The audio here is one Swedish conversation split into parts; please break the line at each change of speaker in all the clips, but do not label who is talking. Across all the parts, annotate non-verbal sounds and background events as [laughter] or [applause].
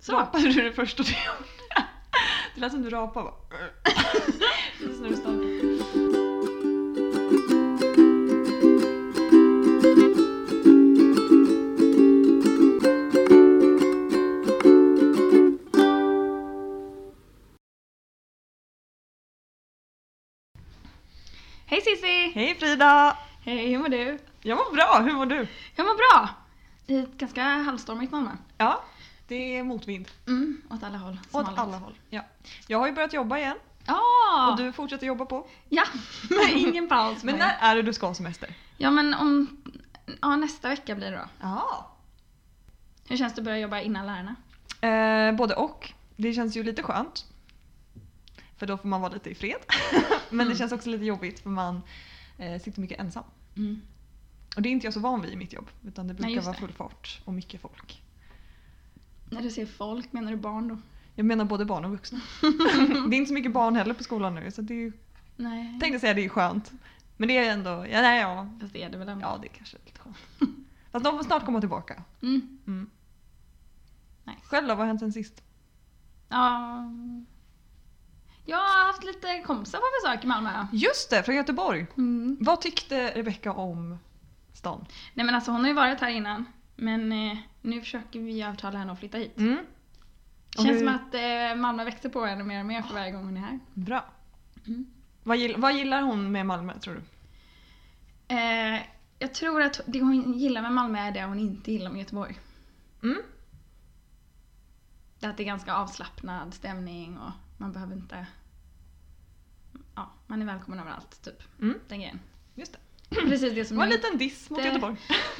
Så.
Rapade du det första du gjorde? [laughs] Det lät som du rapade bara. Precis när du startade.
Hej Cissi!
Hej Frida!
Hej, hur mår du?
Jag mår bra, hur mår du?
Jag mår bra! I ett ganska halvstormigt Malmö.
Ja, det är motvind.
Mm, åt alla håll.
Åt
vanligt.
alla håll. Ja. Jag har ju börjat jobba igen
Ja!
och du fortsätter jobba på.
Ja, [laughs] ingen paus.
Men när är det du ska ha semester?
Ja men om... Ja, nästa vecka blir det då.
Ja.
Hur känns det att börja jobba innan lärarna?
Eh, både och. Det känns ju lite skönt. För då får man vara lite i fred. [laughs] Men
Mm.
det känns också lite jobbigt för man eh, sitter mycket ensam.
Mm.
Och det är inte jag så van vid i mitt jobb. Utan det brukar
just
vara full fart och mycket folk.
När du ser folk, menar du barn då?
Jag menar både barn och vuxna. [laughs] det är inte så mycket barn heller på skolan nu så det är ju,
Nej.
tänkte säga det är skönt. Men det är ändå, ja, nej, ja,
Fast det är det väl ändå?
ja det är kanske är lite skönt. Fast de får snart komma tillbaka.
Mm.
Mm.
Nice.
Själv då, vad har hänt sen sist?
Ja... Jag har haft lite kompisar på besök i Malmö.
Just det, från Göteborg.
Mm.
Vad tyckte Rebecca om stan?
Nej men alltså hon har ju varit här innan. Men eh, nu försöker vi övertala henne att flytta hit.
Mm.
Känns
hur-
som att eh, Malmö växer på henne mer och mer för varje gång hon är här.
Bra.
Mm.
Vad, gill, vad gillar hon med Malmö tror du?
Eh, jag tror att det hon gillar med Malmö är det hon inte gillar med Göteborg.
Mm.
Det är att det är ganska avslappnad stämning och man behöver inte... Ja, man är välkommen överallt, typ.
Mm.
Den grejen.
Just det.
Precis det
Det
som
var en liten diss mot
Det-
Göteborg.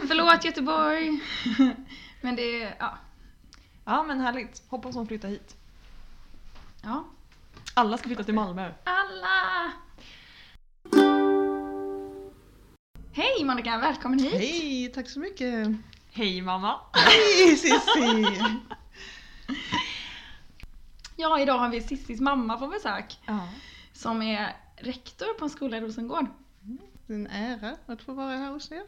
Förlåt Göteborg! [laughs] Men det är... Ja.
Ja men härligt. Hoppas hon flyttar hit.
ja.
Alla ska flytta till Malmö.
Alla! Hej Monica, välkommen hit!
Hej, tack så mycket.
Hej mamma!
Hej Cissi! [laughs]
Ja, idag har vi Sissis mamma på besök.
Ja.
Som är rektor på en skola i Rosengård.
Det är en ära att få vara här hos er.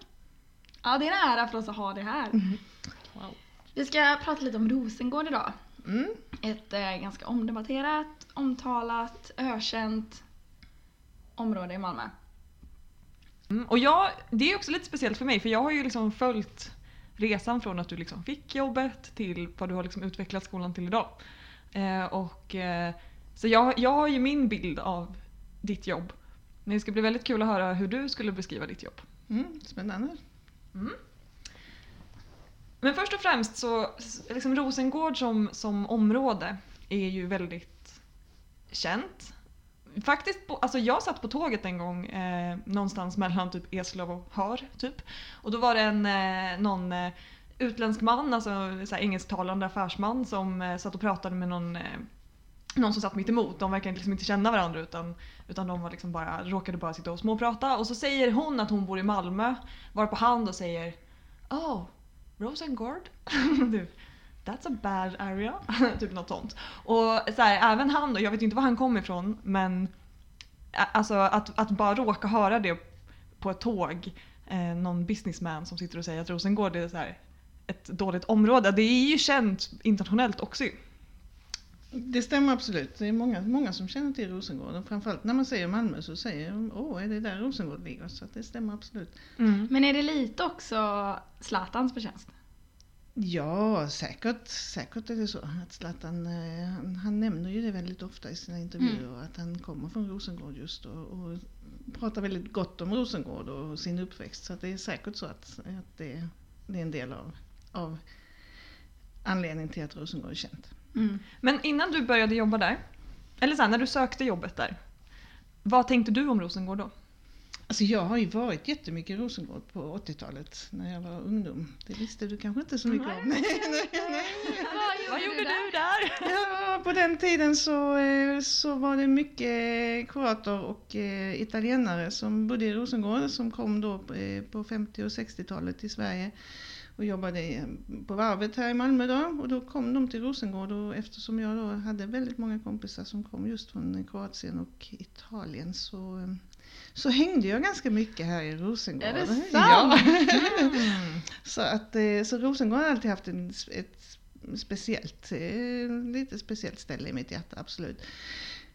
Ja, det är en ära för oss att ha det här.
Wow.
Vi ska prata lite om Rosengård idag.
Mm.
Ett eh, ganska omdebatterat, omtalat, ökänt område i Malmö.
Mm, och jag, det är också lite speciellt för mig för jag har ju liksom följt resan från att du liksom fick jobbet till vad du har liksom utvecklat skolan till idag. Eh, och, eh, så jag, jag har ju min bild av ditt jobb. Det ska bli väldigt kul att höra hur du skulle beskriva ditt jobb.
Mm. Spännande.
Men först och främst så, liksom Rosengård som, som område är ju väldigt känt. Faktiskt, på, alltså jag satt på tåget en gång eh, någonstans mellan typ Eslöv och Hör typ. Och då var det en, eh, någon eh, utländsk man, alltså så här, engelsktalande affärsman som eh, satt och pratade med någon eh, någon som satt mitt emot. De verkade liksom inte känna varandra utan, utan de var liksom bara, råkade bara sitta och småprata. Och så säger hon att hon bor i Malmö, varpå han då säger Oh, Rosengård? [laughs] Typ, That's a bad area. [laughs] typ något sånt. Och så här, även han då, jag vet inte var han kom ifrån men alltså att, att bara råka höra det på ett tåg, eh, någon businessman som sitter och säger att Rosengård är så här, ett dåligt område. Det är ju känt internationellt också ju.
Det stämmer absolut. Det är många, många som känner till Rosengård. Och framförallt när man säger Malmö så säger de åh, är det där Rosengård ligger? Så att det stämmer absolut.
Men är det lite också Zlatans förtjänst?
Ja, säkert, säkert är det så. Att Zlatan, eh, han, han nämner ju det väldigt ofta i sina intervjuer. Att han kommer från Rosengård just och, och pratar väldigt gott om Rosengård och sin uppväxt. Så att det är säkert så att, att det, det är en del av, av anledningen till att Rosengård är känt.
Mm.
Men innan du började jobba där, eller så här, när du sökte jobbet där, vad tänkte du om Rosengård då?
Alltså jag har ju varit jättemycket i Rosengård på 80-talet när jag var ungdom. Det visste du kanske inte så mycket om. Nej, nej, [laughs] nej.
Vad gjorde du där?
Ja, på den tiden så, eh, så var det mycket kroater och eh, italienare som bodde i Rosengård som kom då eh, på 50 och 60-talet till Sverige och jobbade på varvet här i Malmö då och då kom de till Rosengård och eftersom jag då hade väldigt många kompisar som kom just från Kroatien och Italien så, eh, så hängde jag ganska mycket här i Rosengård.
Är det sant?
Ja. [laughs] så, att, eh, så Rosengård har alltid haft en, ett speciellt, eh, lite speciellt ställe i mitt hjärta, absolut.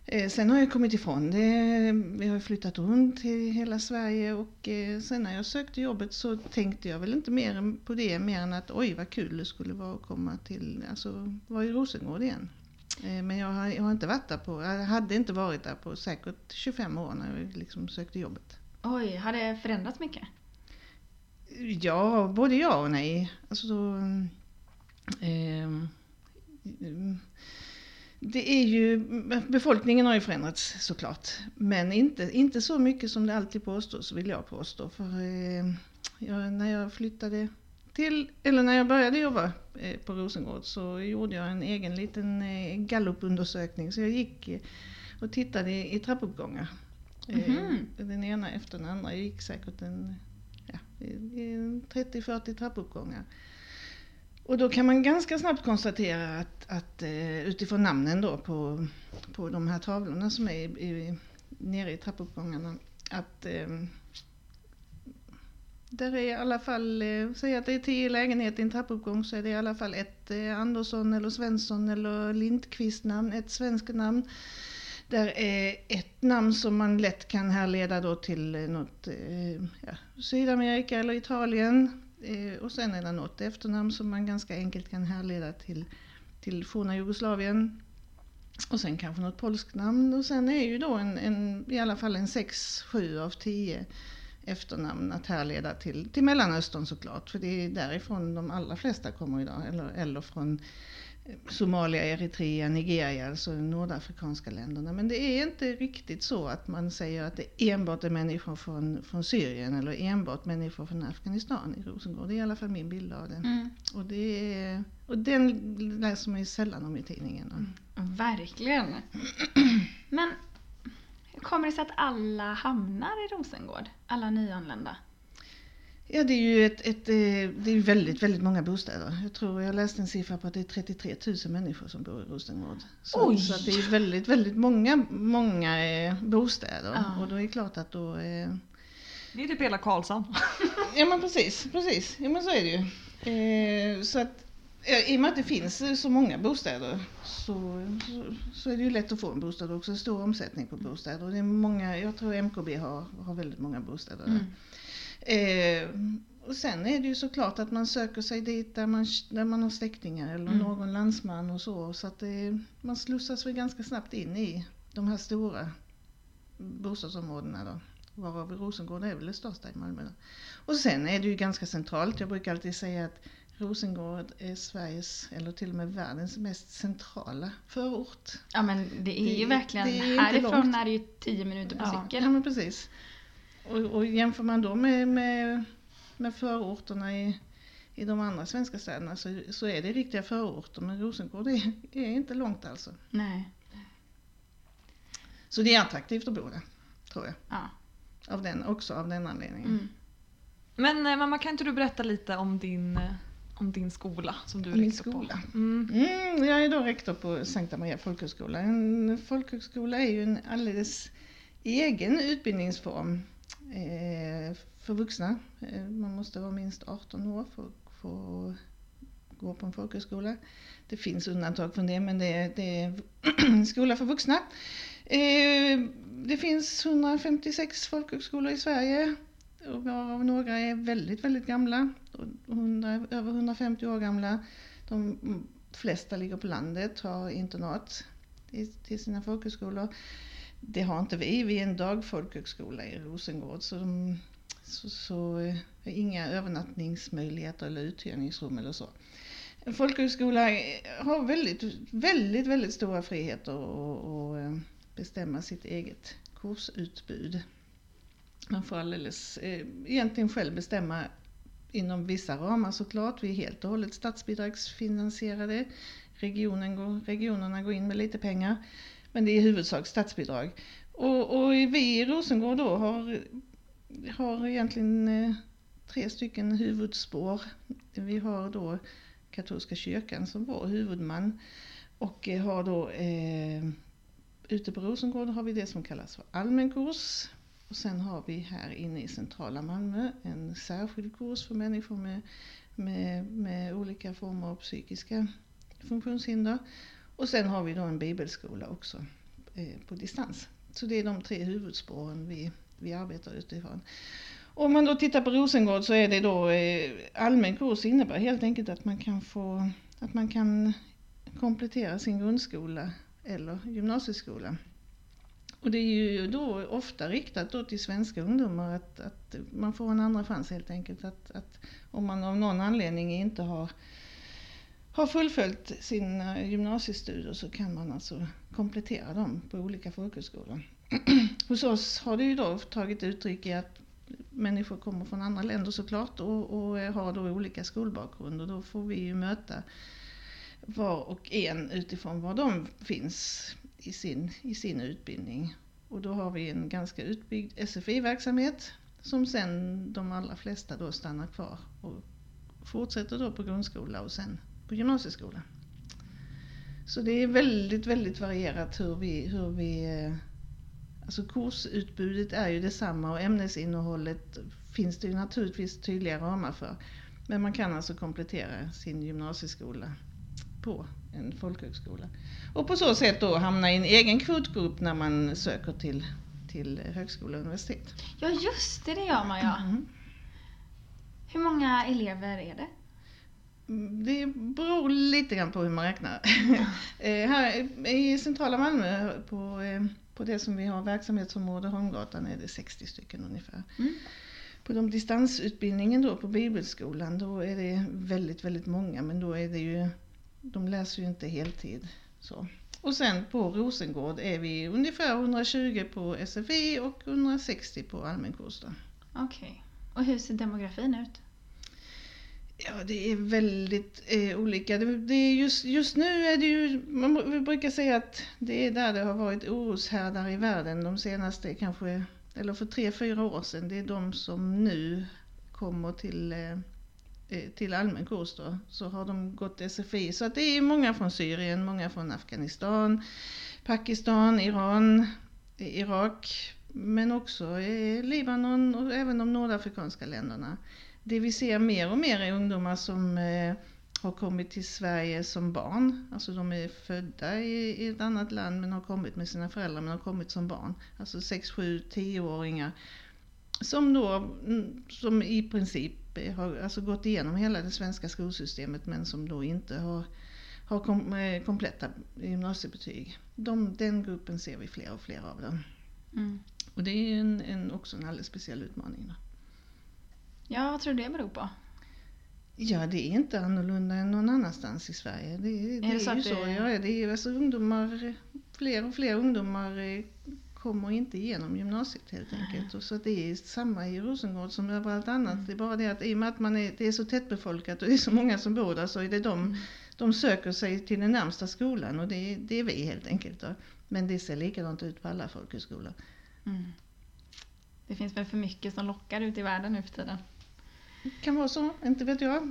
Eh, sen har jag kommit ifrån det. Vi har flyttat runt i hela Sverige och eh, sen när jag sökte jobbet så tänkte jag väl inte mer på det mer än att oj vad kul det skulle vara att komma till, alltså vara i Rosengård igen. Eh, Men jag har, jag har inte varit där på, jag hade inte varit där på säkert 25 år när jag liksom sökte jobbet.
Oj, har det förändrats mycket?
Ja, både ja och nej. Alltså, så, mm, det är ju, befolkningen har ju förändrats såklart. Men inte, inte så mycket som det alltid påstås vill jag påstå. För eh, jag, när jag flyttade till, eller när jag började jobba eh, på Rosengård så gjorde jag en egen liten eh, gallupundersökning. Så jag gick eh, och tittade i, i trappuppgångar. Eh,
Mhm.
Den ena efter den andra. Jag gick säkert en ja, i- i 30-40 trappuppgångar. Och då kan man ganska snabbt konstatera att, att eh, utifrån namnen då på, på de här tavlorna som är i, i, nere i trappuppgångarna att eh, där är i alla fall, eh, säg att det är tio lägenheter i en trappuppgång så är det i alla fall ett eh, Andersson eller Svensson eller Lindqvist namn, ett svenskt namn. Där är ett namn som man lätt kan härleda då till eh, något eh, ja, Sydamerika eller Italien. Eh, och sen är det något efternamn som man ganska enkelt kan härleda till, till forna Jugoslavien. Och sen kanske något polskt namn. Och sen är ju då en, en, i alla fall en sex, sju av tio efternamn att härleda till, till Mellanöstern såklart. För det är därifrån de allra flesta kommer idag. Eller, eller från Somalia, Eritrea, Nigeria, alltså de nordafrikanska länderna. Men det är inte riktigt så att man säger att det enbart är människor från, från Syrien eller enbart människor från Afghanistan i Rosengård. Det är i alla fall min bild av det.
Mm.
Och, det är, och den läser man ju sällan om i tidningen.
Verkligen. Men hur kommer det sig att alla hamnar i Rosengård? Alla nyanlända?
Ja, det är ju ett, ett, eh, det är väldigt, väldigt många bostäder. Jag tror jag läste en siffra på att det är 33 000 människor som bor i Rosengård. Så,
Oj!
så det är väldigt, väldigt många, många eh, bostäder.
Ja.
Och då är det klart att då... Eh,
Det är typ hela Karlshamn.
ja men precis, precis. Ja men så är det ju. Eh, så att eh, i och med att det finns så många bostäder så, så, så är det ju lätt att få en bostad också. Stor omsättning på bostäder. Och det är många, jag tror MKB har, har väldigt många bostäder.
Mm.
Eh, och sen är det ju såklart att man söker sig dit där man, där man har släktingar eller
Mm.
någon landsman och så. Så att det, man slussas väl ganska snabbt in i de här stora bostadsområdena då. Varav Rosengård är väl det största i Malmö. Då. Och sen är det ju ganska centralt. Jag brukar alltid säga att Rosengård är Sveriges, eller till och med världens mest centrala förort.
Ja men det är ju
Det-
verkligen,
det är
härifrån är det ju 10 minuter på
Ja,
cykel.
ja men precis. Och, och jämför man då med, med, med förorterna i, i de andra svenska städerna så, så är det riktiga förorter. Men Rosengård är, är inte långt alltså.
Nej.
Så det är attraktivt att bo där, tror jag.
Ja.
Av den, också av den anledningen.
Mm.
Men eh, mamma kan inte du berätta lite om din, eh, om din skola som du är
min
rektor
skola?
på? Mm.
Mm, jag är då rektor på Sankta Maria folkhögskola. En folkhögskola är ju en alldeles egen utbildningsform Eh, för vuxna. Eh, man måste vara minst 18 år för att få gå på en folkhögskola. Det finns undantag från det men det är, det är en [clears throat] skola för vuxna. Eh, det finns 156 folkhögskolor i Sverige varav några är väldigt, väldigt gamla. 100, över 150 år gamla. De flesta ligger på landet, har internat till sina folkhögskolor. Det har inte vi, vi är en dagfolkhögskola i Rosengård. Så, de, så, så eh, inga övernattningsmöjligheter eller uthyrningsrum eller så. En folkhögskola har väldigt, väldigt, väldigt stora friheter att eh, bestämma sitt eget kursutbud. Man får alldeles, eh, egentligen själv bestämma inom vissa ramar såklart. Vi är helt och hållet statsbidragsfinansierade. Regionen går, regionerna går in med lite pengar. Men det är i huvudsak statsbidrag. Och, och vi i Rosengård då har, har egentligen eh, tre stycken huvudspår. Vi har då katolska kyrkan som vår huvudman och eh, har då eh, ute på Rosengård har vi det som kallas för allmän kurs. Och sen har vi här inne i centrala Malmö en särskild kurs för människor med, med, med olika former av psykiska funktionshinder. Och sen har vi då en bibelskola också eh, på distans. Så det är de tre huvudspåren vi, vi arbetar utifrån. Om man då tittar på Rosengård så är det då eh, allmän kurs innebär helt enkelt att man kan få att man kan komplettera sin grundskola eller gymnasieskola. Och det är ju då ofta riktat då till svenska ungdomar att, att man får en andra chans helt enkelt. Att, att om man av någon anledning inte har, har fullföljt sina eh, gymnasiestudier så kan man alltså komplettera dem på olika folkhögskolor. [clears throat] Hos oss har det ju då tagit uttryck i att människor kommer från andra länder såklart och, och eh, har då olika skolbakgrund och då får vi ju möta var och en utifrån var de finns i sin, i sin utbildning. Och då har vi en ganska utbyggd SFI-verksamhet som sen de allra flesta då stannar kvar och fortsätter då på grundskola och sen på gymnasieskola. Så det är väldigt, väldigt varierat hur vi, hur vi eh, Alltså kursutbudet är ju detsamma och ämnesinnehållet finns det ju naturligtvis tydliga ramar för. Men man kan alltså komplettera sin gymnasieskola på en folkhögskola. Och på så sätt då hamna i en egen kvotgrupp när man söker till, till högskola och universitet.
Ja just det, det gör man ja.
Mm.
Hur många elever är det?
Det beror lite grann på hur man räknar. [laughs] Eh, här i centrala Malmö på, eh, på det som vi har verksamhetsområde Holmgatan är det 60 stycken ungefär.
Mm.
På de distansutbildningen då på Bibelskolan då är det väldigt, väldigt många men då är det ju, de läser ju inte heltid. Så. Och sen på Rosengård är vi ungefär 120 på SFI och 160 på allmän kurs.
Okej. Och hur ser demografin ut?
Ja, det är väldigt eh, olika. Det, det är just, just nu är det ju, man vi brukar säga att det är där det har varit oroshärdar i världen de senaste kanske, eller för tre, fyra år sedan. Det är de som nu kommer till, eh, eh till allmän kurs då. Så har de gått SFI. Så att det är många från Syrien, många från Afghanistan, Pakistan, Iran, eh, Irak. Men också eh, Libanon och även de nordafrikanska länderna det vi ser mer och mer är ungdomar som eh, har kommit till Sverige som barn. Alltså de är födda i, i ett annat land men har kommit med sina föräldrar men har kommit som barn. Alltså 6, 7, 10-åringar. Som då mm, som i princip har alltså gått igenom hela det svenska skolsystemet men som då inte har, har kom, eh, kompletta gymnasiebetyg. De, den gruppen ser vi fler och fler av dem.
Mm.
Och det är en, en, också en alldeles speciell utmaning. Då.
Ja, vad tror du det beror på?
Ja, det är inte annorlunda än någon annanstans i Sverige. Det, det
det
är,
så
ju
att
så.
det-
Ja, det är alltså ungdomar, fler och fler ungdomar eh, kommer inte igenom gymnasiet helt enkelt. Och så det är samma i Rosengård som överallt annat.
Mm.
Det är bara det att i och med att man är, det är så tättbefolkat och det är så många som bor där så är det de,
Mm.
de söker sig till den närmsta skolan och det, det är vi helt enkelt. Då. Men det ser likadant ut på alla folkhögskolor.
Mm. Det finns väl för mycket som lockar ut i världen nu för tiden.
Kan vara så, inte vet jag.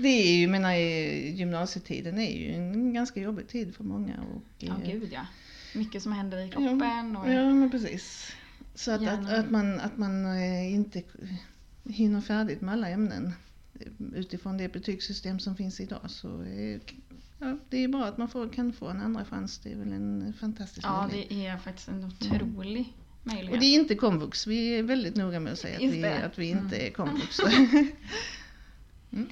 Det är ju, menar, gymnasietiden är ju en ganska jobbig tid för många. Och,
Ja,
eh,
gud ja. Mycket som händer i kroppen och...
Ja, men precis. Så att, att, att man, att man eh, inte hinner färdigt med alla ämnen eh, utifrån det betygssystem som finns idag så ja, det är bra att man får, kan få en andra chans. Det är väl en fantastisk
Ja,
möjlighet.
det är faktiskt en otrolig möjlighet.
Och det är inte komvux. Vi är väldigt noga med att säga att vi, att vi inte
Mm.
är komvux. [laughs]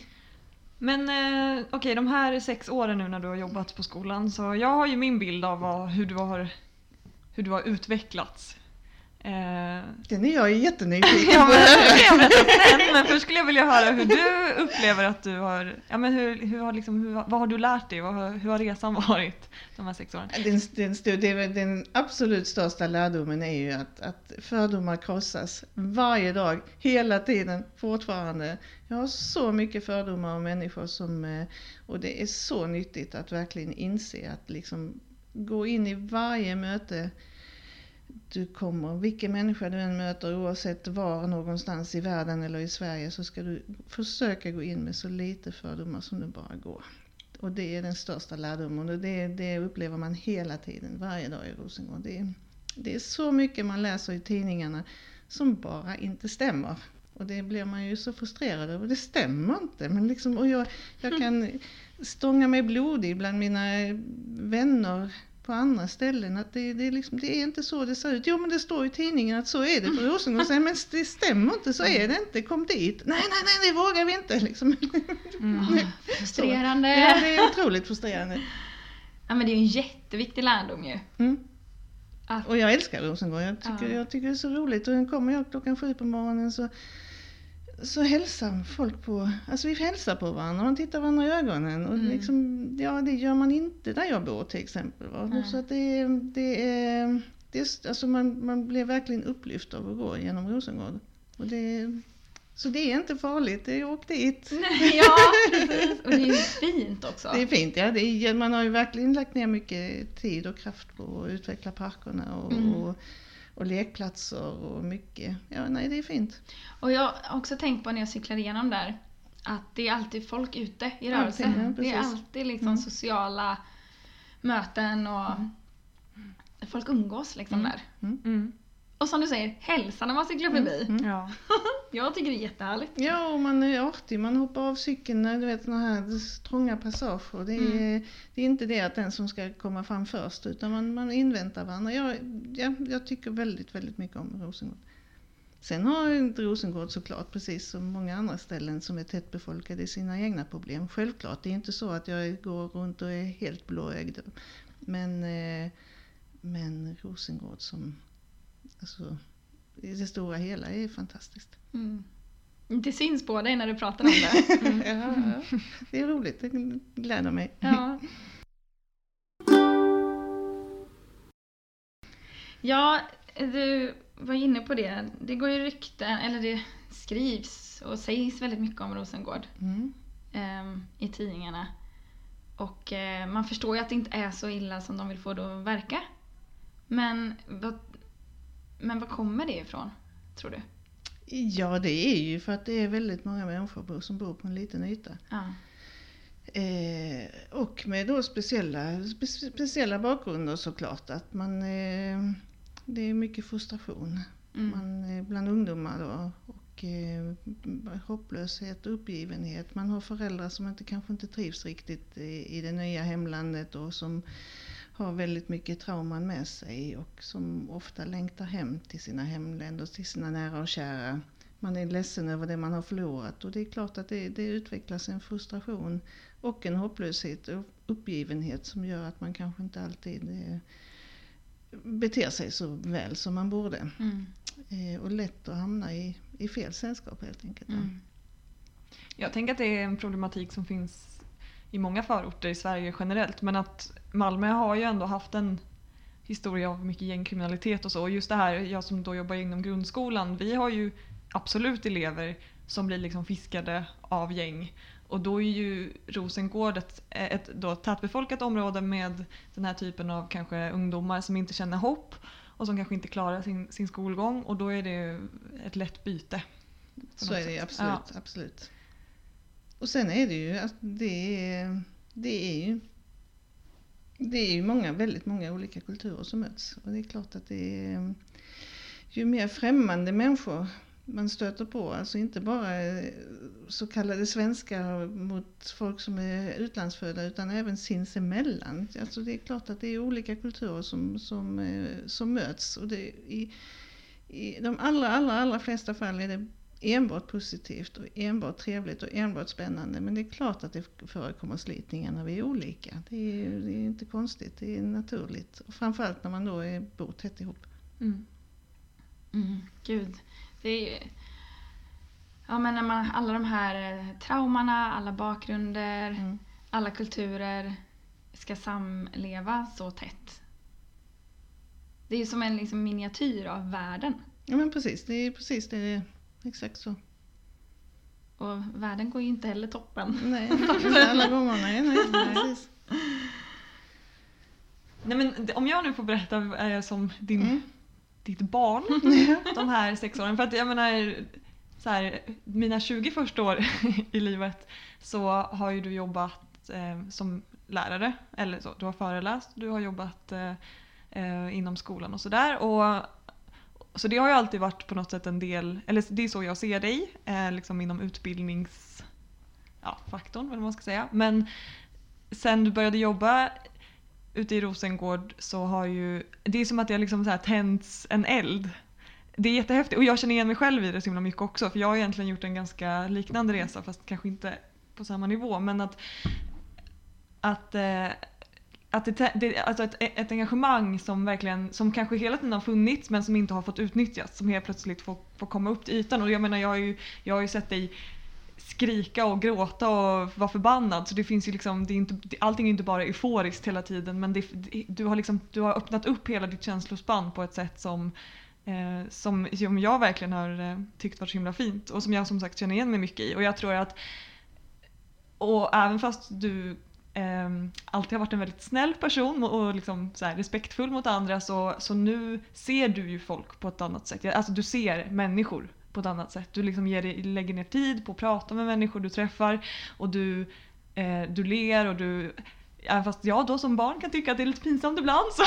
Men eh, okej, de här sex åren nu när du har jobbat på skolan så jag har ju min bild av vad, hur, du har, hur du har utvecklats. Eh,
Den är jag [laughs] jättenyfiken
Ja, men, jag berätta sen, men först skulle jag vilja höra hur du upplever att du har, ja men hur, hur har liksom, hur, vad har du lärt dig? Vad, hur har resan [laughs] varit de här sex åren?
Den, den, väl den absolut största lärdomen är ju att, att fördomar krossas varje dag, hela tiden, fortfarande. Jag har så mycket fördomar om människor som, eh, och det är så nyttigt att verkligen inse att liksom gå in i varje möte du kommer, vilken människa du än möter oavsett var någonstans i världen eller i Sverige så ska du försöka gå in med så lite fördomar som det bara går. Och det är den största lärdomen och det, det upplever man hela tiden, varje dag i Rosengård. Det det är så mycket man läser i tidningarna som bara inte stämmer. Och det blir man ju så frustrerad över. Det stämmer inte. Men liksom, och jag, jag kan [laughs] stånga mig blodig bland mina vänner på andra ställen. Att det, det, är liksom, det är inte så det ser ut. Jo men det står i tidningen att så är det på Rosengård. Men det stämmer inte, så är det inte. Kom dit. Nej, nej, nej, det vågar vi inte. Liksom.
Mm. [laughs] Frustrerande.
Ja, det är otroligt frustrerande.
Ja men det är ju en jätteviktig lärdom ju.
Mm.
Att,
Och jag älskar Rosengård. Jag tycker,
Ja.
jag tycker det är så roligt. Och kommer jag klockan sju på morgonen så, så hälsar folk på, alltså vi hälsar på varandra, man tittar varandra i ögonen. Och
Mm.
liksom, ja, det gör man inte där jag bor till exempel.
Nej.
Så att det, det är, det är, alltså man, man blir verkligen upplyft av att gå genom Rosengård. Och det, så det är inte farligt, det är åk dit. [laughs]
ja, precis. Och det är ju fint också.
Det är fint, ja. Är, man har ju verkligen lagt ner mycket tid och kraft på att utveckla parkerna och,
Mm.
och, och lekplatser och mycket. Ja, nej, det är fint.
Och jag har också tänkt på när jag cyklar igenom där att det är alltid folk ute i rörelse.
Alltid, ja,
det är alltid liksom
Mm.
sociala möten och folk umgås liksom
Mm.
där.
Mm.
Och som du säger, hälsa när man cyklar förbi.
Mm.
Ja. [laughs]
Jag tycker det är jättehärligt.
Ja, och man är artig. Man hoppar av cykeln när du vet såna här trånga passager. Det är,
Mm.
det är inte det att den som ska komma fram först utan man, man inväntar varandra. Jag, ja, jag tycker väldigt, väldigt mycket om Rosengård. Sen har inte Rosengård såklart, precis som många andra ställen som är tättbefolkade, sina egna problem. Självklart, det är inte så att jag går runt och är helt blåögd. Men, eh, men Rosengård som, alltså, i det stora hela är fantastiskt.
Mm. Det syns på dig när du pratar om det. [laughs] Mm.
Ja, ja. det är roligt, det gläder mig.
Ja. ja, du var inne på det. Det går ju rykten, eller det skrivs och sägs väldigt mycket om Rosengård
Mm.
ehm, i tidningarna. Och eh, man förstår ju att det inte är så illa som de vill få det att verka. Men vad, men vad kommer det ifrån, tror du?
Ja, det är ju för att det är väldigt många människor som bor på en liten yta.
Ja.
Eh, och med då speciella, spe, speciella bakgrunder såklart. Att man, eh, det är mycket frustration
Mm.
man, eh, bland ungdomar då. Och eh, hopplöshet och uppgivenhet. Man har föräldrar som inte, kanske inte trivs riktigt i, i det nya hemlandet och som har väldigt mycket trauman med sig och som ofta längtar hem till sina hemländer, till sina nära och kära. Man är ledsen över det man har förlorat och det är klart att det, det utvecklas en frustration och en hopplöshet och uppgivenhet som gör att man kanske inte alltid eh, beter sig så väl som man borde.
Mm.
Eh, och lätt att hamna i, i fel sällskap helt enkelt.
Mm.
Jag tänker att det är en problematik som finns i många förorter i Sverige generellt. Men att Malmö har ju ändå haft en historia av mycket gängkriminalitet och så. Och just det här, jag som då jobbar inom grundskolan, vi har ju absolut elever som blir liksom fiskade av gäng. Och då är ju Rosengård ett, ett då tätbefolkat område med den här typen av kanske ungdomar som inte känner hopp och som kanske inte klarar sin, sin skolgång och då är det ett lätt byte.
Så är det
sätt.
absolut, absolut. Och sen är det ju att det är, det är ju det är ju många, väldigt många olika kulturer som möts. Och det är klart att det är ju mer främmande människor man stöter på, alltså inte bara eh, så kallade svenskar mot folk som är utlandsfödda utan även sinsemellan. Alltså det är klart att det är olika kulturer som, som, eh, som möts. Och det, i, I de allra, allra, allra flesta fall är det enbart positivt och enbart trevligt och enbart spännande. Men det är klart att det förekommer slitningar när vi är olika. Det är, det är inte konstigt, det är naturligt. Och framförallt när man då är, bor tätt ihop.
Mm.
Mm, gud. Det är ju... Ja men när man, alla de här eh, traumorna, alla bakgrunder,
Mm.
alla kulturer ska samleva så tätt. Det är ju som en liksom miniatyr av världen.
Ja men precis, det är precis det. Är. Exakt så.
Och världen går ju inte heller toppen.
Nej, [laughs] inte alla gånger. Nej, nej, precis.
Nej, men om jag nu får berätta eh, som din,
Mm.
ditt barn [laughs] de här sex åren. För att jag menar, så här, mina 20 första år [laughs] i livet så har ju du jobbat eh, som lärare. Eller så, du har föreläst, du har jobbat eh, eh, inom skolan och sådär. Och, så det har ju alltid varit på något sätt en del, eller det är så jag ser dig, eh, liksom inom utbildningsfaktorn, ja, faktorn, eller vad man ska säga. Men sen du började jobba ute i Rosengård så har ju, det är som att det har liksom så här tänts en eld. Det är jättehäftigt och jag känner igen mig själv i det så himla mycket också för jag har egentligen gjort en ganska liknande resa fast kanske inte på samma nivå men att, att eh, att det, det, alltså ett, ett engagemang som verkligen, som kanske hela tiden har funnits men som inte har fått utnyttjas, som helt plötsligt får, får komma upp till ytan. Och jag menar, jag har ju, jag har ju sett dig skrika och gråta och vara förbannad. Så det finns ju liksom, det är inte, allting är inte bara euforiskt hela tiden men det, du, har liksom, du har öppnat upp hela ditt känslospann på ett sätt som, eh, som, som jag verkligen har eh, tyckt varit så himla fint och som jag som sagt känner igen mig mycket i. Och jag tror att, och även fast du eh, alltid har varit en väldigt snäll person och, liksom så respektfull mot andra så, så nu ser du ju folk på ett annat sätt. Alltså du ser människor på ett annat sätt. Du liksom ger lägger ner tid på att prata med människor du träffar och du, eh, du ler och du Även fast jag då som barn kan tycka att det är lite pinsamt ibland så,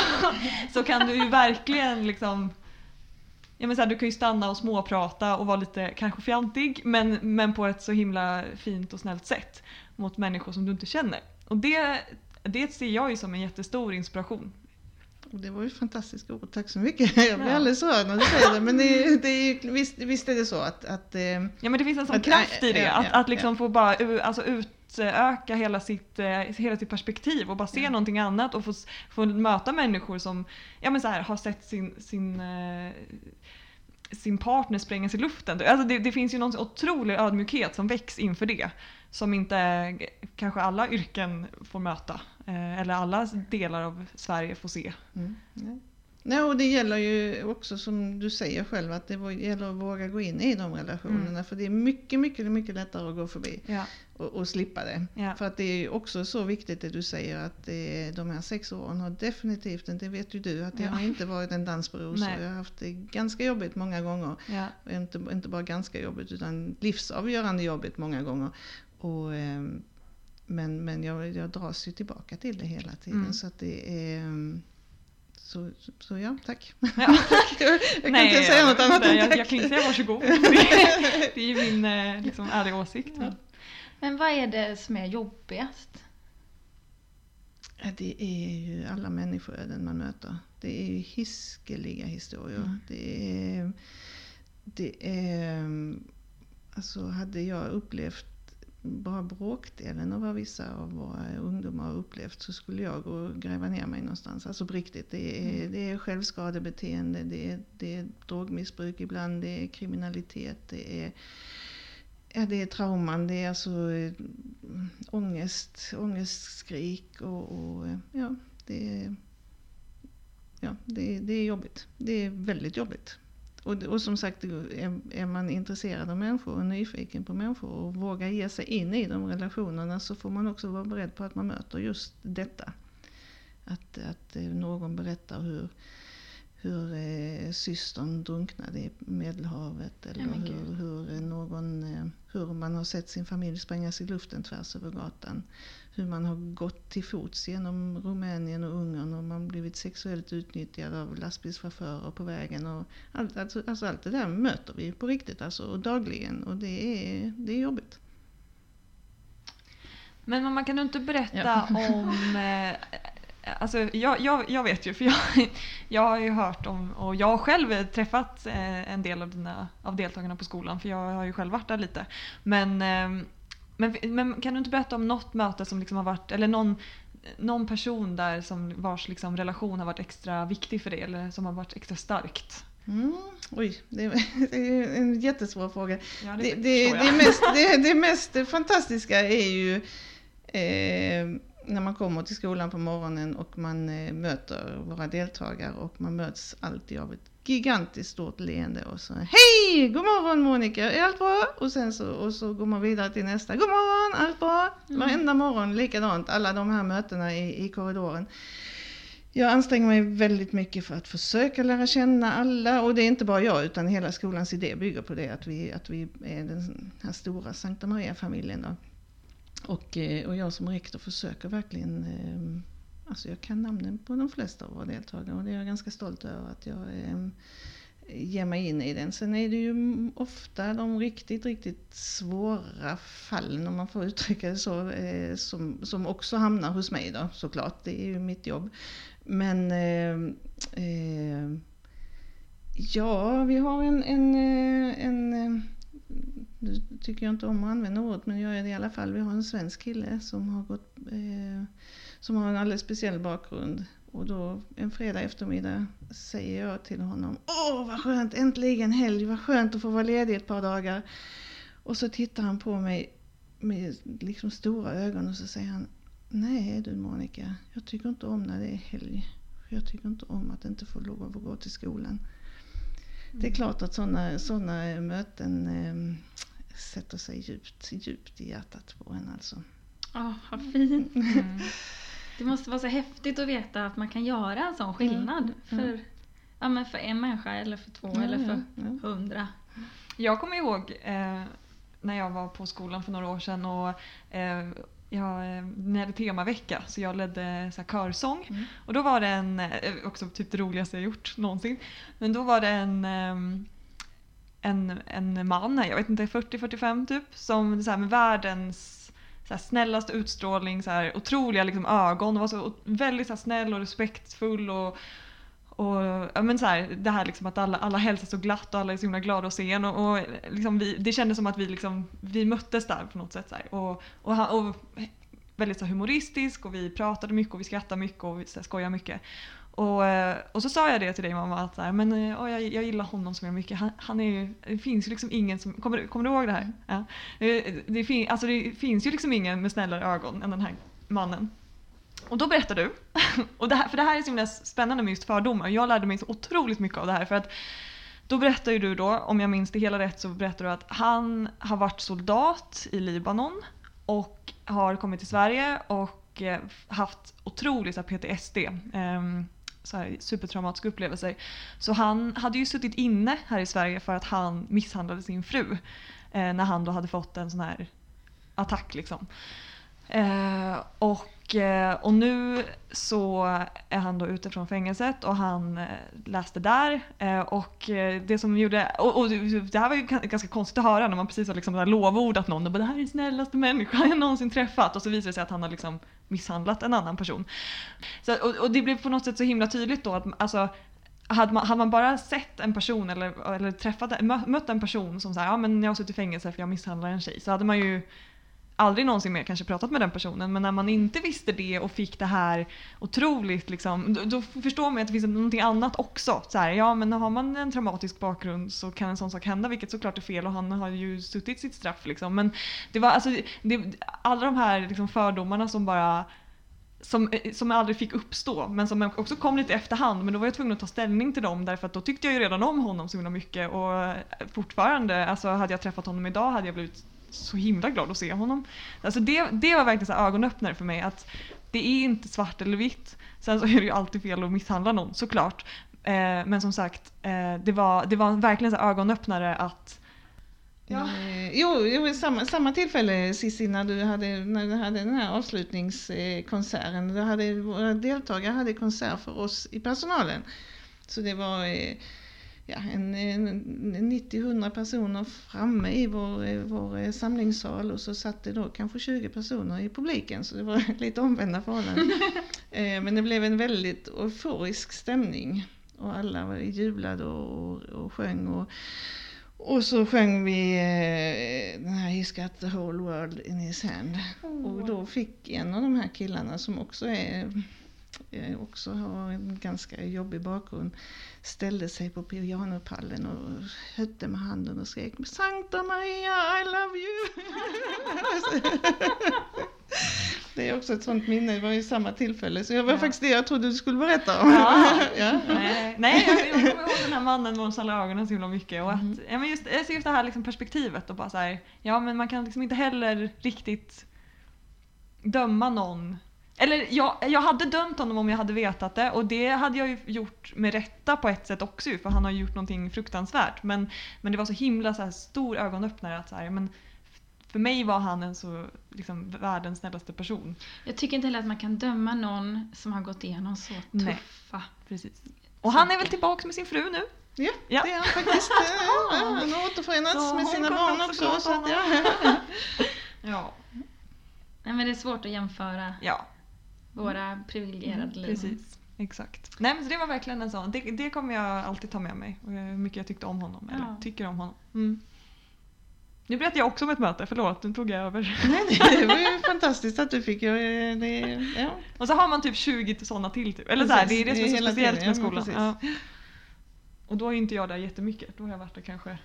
[laughs] så kan du ju verkligen liksom Ja, men så här, du kan ju stanna och småprata och vara lite kanske fjantig men, men på ett så himla fint och snällt sätt mot människor som du inte känner. Och det, det ser jag ju som en jättestor inspiration
det var ju fantastiska ord, tack så mycket. [laughs] Jag blir ja. alldeles rörd när du säger det. Men det, [laughs] det är, visst, visst är det så att... att eh,
ja men det finns en sån kraft i det. Ja, att, att liksom få bara alltså, utöka hela sitt, eh, hela sitt perspektiv och bara se ja. någonting annat och få, få möta människor som ja, men så här, har sett sin, sin eh, sin partner sprängas i luften. Alltså det, det finns ju någon otrolig ödmjukhet som väcks inför det. Som inte kanske alla yrken får möta. Eh, eller alla delar av Sverige får se. Mm.
Ja. Nej, och det gäller ju också som du säger själv att det gäller att våga gå in i de relationerna. Mm. För det är mycket, mycket, mycket lättare att gå förbi ja. och, och, slippa det. Ja. För att det är också så viktigt det du säger att det, de här sex åren har definitivt det vet ju du, att det ja. har inte varit en dans på rosor. Jag har haft det ganska jobbigt många gånger. Och inte, inte bara ganska jobbigt utan livsavgörande jobbigt många gånger. Och, ehm, men men jag, jag dras ju tillbaka till det hela tiden. Mm. Så att det är... Ehm, så, så ja, tack. Ja. [laughs] jag, kan Nej, inte säga något annat
än tack. Jag, jag kan inte säga varsågod. [laughs] Det, det är ju min eh, liksom, ärliga åsikt. Ja.
Men vad är det som är jobbigast?
Det är ju alla människoöden man möter. Det är ju hiskeliga historier. Mm. Det är... Det är alltså hade jag upplevt bara bråkdelen av vad vissa av våra ungdomar har upplevt så skulle jag gå och gräva ner mig någonstans. Alltså på riktigt. Det är, mm. det är självskadebeteende, det är, det är drogmissbruk ibland, det är kriminalitet, det är Ja, det är trauman, det är alltså äh, ångest, ångestskrik och, och ja, det är, ja det, det är jobbigt. Det är väldigt jobbigt. Och, och som sagt, är, är, man intresserad av människor och nyfiken på människor och vågar ge sig in i de relationerna så får man också vara beredd på att man möter just detta. Att, att eh, någon berättar hur, hur eh, systern drunknade i Medelhavet eller ja, hur, hur, någon, eh, hur man har sett sin familj sprängas i luften tvärs över gatan hur man har gått till fots genom Rumänien och Ungern och man blivit sexuellt utnyttjad av lastbilschaufförer på vägen. Och allt, alltså, alltså allt det där möter vi på riktigt alltså, och dagligen och det är, det är jobbigt.
Men mamma kan du inte berätta ja. [laughs] om eh, Alltså, jag, jag, jag vet ju, för jag, jag har ju hört om, och jag har själv träffat eh, en del av, dina, av deltagarna på skolan, för jag har ju själv varit där lite. Men eh, men, men kan du inte berätta om något möte som liksom har varit, eller någon, någon person där som vars liksom relation har varit extra viktig för dig eller som har varit extra starkt?
Mm, oj, det är, [laughs] en jättesvår fråga. Ja, det, det, det, mest, det, det mest fantastiska är ju eh, när man kommer till skolan på morgonen och man eh, möter våra deltagare och man möts alltid av ett gigantiskt stort leende och så Hej! God morgon Monica! Är allt bra? Och sen så, och så går man vidare till nästa. God morgon! Allt bra? Mm. Varenda morgon likadant. Alla de här mötena i, i korridoren. Jag anstränger mig väldigt mycket för att försöka lära känna alla och det är inte bara jag utan hela skolans idé bygger på det att vi, att vi är den här stora Sankta Maria-familjen. Och, eh, och jag som rektor försöker verkligen eh, Alltså jag kan namnen på de flesta av våra deltagare och det är jag ganska stolt över att jag eh, ger mig in i den. Sen är det ju ofta de riktigt, riktigt svåra fallen, om man får uttrycka det så, eh, som, som också hamnar hos mig då såklart. Det är ju mitt jobb. Men eh, eh, ja, vi har en, en, eh, en eh, nu tycker jag inte om att använda ordet, men jag gör det i alla fall. Vi har en svensk kille som har, gått, eh, som har en alldeles speciell bakgrund. Och då en fredag eftermiddag säger jag till honom Åh vad skönt, äntligen helg, vad skönt att få vara ledig ett par dagar. Och så tittar han på mig med liksom stora ögon och så säger han Nej du Monica, jag tycker inte om när det är helg. Jag tycker inte om att inte få lov att gå till skolan. Det är
Mm.
klart att sådana såna möten eh, sätter sig djupt, djupt i hjärtat på en alltså.
Åh, vad fint. [laughs]
Mm.
Det måste vara så häftigt att veta att man kan göra en sån skillnad. För, ja, men för en människa eller för två eller för hundra.
Jag kommer ihåg eh, när jag var på skolan för några år sedan och eh, jag, eh, ni hade temavecka så jag ledde så här, körsång.
Mm.
Och då var det en, eh, också typ det roligaste jag gjort någonsin. Men då var det en, ehm, en, en man, jag vet inte, 40-45 typ, som så här, med världens så här, snällaste utstrålning, så här, otroliga liksom, ögon, och var så väldigt så här, snäll och respektfull och och ja, men så här, det här liksom att alla, alla hälsar så glatt och alla är så himla glada att se en. Och, och liksom vi, det kändes som att vi, liksom, vi möttes där på något sätt. Så här. Och, och, och väldigt så humoristisk och vi pratade mycket och vi skrattade mycket och vi så här, skojade mycket. Och, eh, och så sa jag det till dig mamma att så här, men, oh, jag, jag gillar honom så mycket. Han, han är ju, det finns ju liksom ingen som, kommer, du- kommer du ihåg det här? Ja. Det, Det, fin, alltså det finns ju liksom ingen med snällare ögon än den här mannen. Och då berättar du, [laughs] och det här, för det här är så himla spännande med just fördomar. Jag lärde mig så otroligt mycket av det här. För att då berättar ju du då, om jag minns det hela rätt, så berättar du att han har varit soldat i Libanon och har kommit till Sverige och haft otrolig PTSD. Um, ehm, så här, supertraumatiska upplevelser. Så han hade ju suttit inne här i Sverige för att han misshandlade sin fru. Eh, när han då hade fått en sån här attack liksom. Eh, och, eh, och nu så är han då ute från fängelset och han eh, läste där. Eh, och det som gjorde, och, och det här var ju ganska konstigt att höra när man precis har liksom lovordat någon och bara det här är den snällaste människan jag någonsin träffat och så visar det sig att han har liksom misshandlat en annan person. Så, och, och det blev på något sätt så himla tydligt då att alltså, hade man, hade man bara sett en person eller, eller träffat, mött en person som säger ja men jag har suttit i fängelse för jag misshandlar en tjej så hade man ju aldrig någonsin mer kanske pratat med den personen men när man inte visste det och fick det här otroligt liksom, då, då förstår man att det finns någonting annat också. Så här, ja men har man en traumatisk bakgrund så kan en sån sak hända vilket såklart är fel och han har ju suttit sitt straff liksom. Men det var alltså, det, alla de här liksom fördomarna som bara som, som aldrig fick uppstå men som också kom lite efterhand men då var jag tvungen att ta ställning till dem därför att då tyckte jag ju redan om honom så himla mycket och fortfarande, alltså hade jag träffat honom idag hade jag blivit så himla glad att se honom. Alltså det, det var verkligen så här ögonöppnare för mig att det är inte svart eller vitt. Sen så är det ju alltid fel att misshandla någon såklart. Eh, men som sagt, eh, det, var, det var verkligen så här ögonöppnare att Ja.
Jo, jo samma, samma tillfälle Cissi när du hade, när du hade den här avslutningskonserten. Då hade, våra deltagare hade konsert för oss i personalen. Så det var eh, ja, en, en 90-100 personer framme i vår, vår eh, samlingssal och så satt det då kanske 20 personer i publiken så det var [laughs] lite omvända förhållanden. [laughs] Eh, Men det blev en väldigt euforisk stämning och alla var- jublade och, och sjöng. Och, och så sjöng vi eh, den här He's got the whole world in his hand. Och då fick en av de här killarna som också är också har en ganska jobbig bakgrund ställde sig på pianopallen och hötte med handen och skrek Sankta Maria I love you! [laughs] det är också ett sånt minne, det var ju samma tillfälle så det var
Ja.
faktiskt det jag trodde du skulle berätta om.
Ja. [laughs]
ja.
Nej, nej jag, jag kommer ihåg den här mannen med de snälla ögonen så himla mycket. Och att,
Mhm.
ja, men just, just det här liksom perspektivet och bara så här, ja men man kan liksom inte heller riktigt döma någon. Eller jag, jag hade dömt honom om jag hade vetat det och det hade jag ju gjort med rätta på ett sätt också ju, för han har gjort någonting fruktansvärt. Men, men det var så himla så här stor ögonöppnare att så här, men för mig var han en så liksom, världens snällaste person.
Jag tycker inte heller att man kan döma någon som har gått igenom så
Nej.
tuffa...
Precis. Och han är väl tillbaka med sin fru nu?
Ja,
Ja.
det är han faktiskt. [laughs] Han har återförenats
Så
med sina barn
också
också. Så att, ja. [laughs]
Ja.
Nej, men det är svårt att jämföra
ja.
Våra privilegierade liv.
Precis, exakt. Nej men så det var verkligen en sån, det, det kommer jag alltid ta med mig. Hur mycket jag tyckte om honom, eller
Ja.
tycker om honom. Mm. Nu berättar jag också om ett möte, förlåt nu tog jag över. [laughs]
Nej, det var ju fantastiskt att du fick göra det. Ja.
Och så har man typ 20 sådana till typ. Eller så här, det är det som är så speciellt med
ja,
skolan.
precis.
Ja. Och då är inte jag där jättemycket, då har jag varit där kanske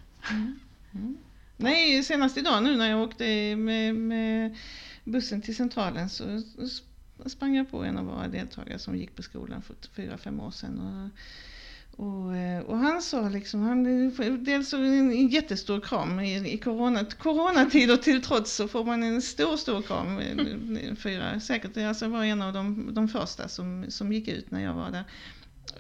[laughs]
Nej, senast idag nu när jag åkte med, med bussen till Centralen så då sprang jag på en av våra deltagare som gick på skolan för fyra, fem år sedan. Och, och, eh, och han sa liksom, han, dels en, jättestor kram i, i corona, coronatider till trots så får man en stor, stor kram. Fyra, säkert, alltså var en av de, de första som, som gick ut när jag var där.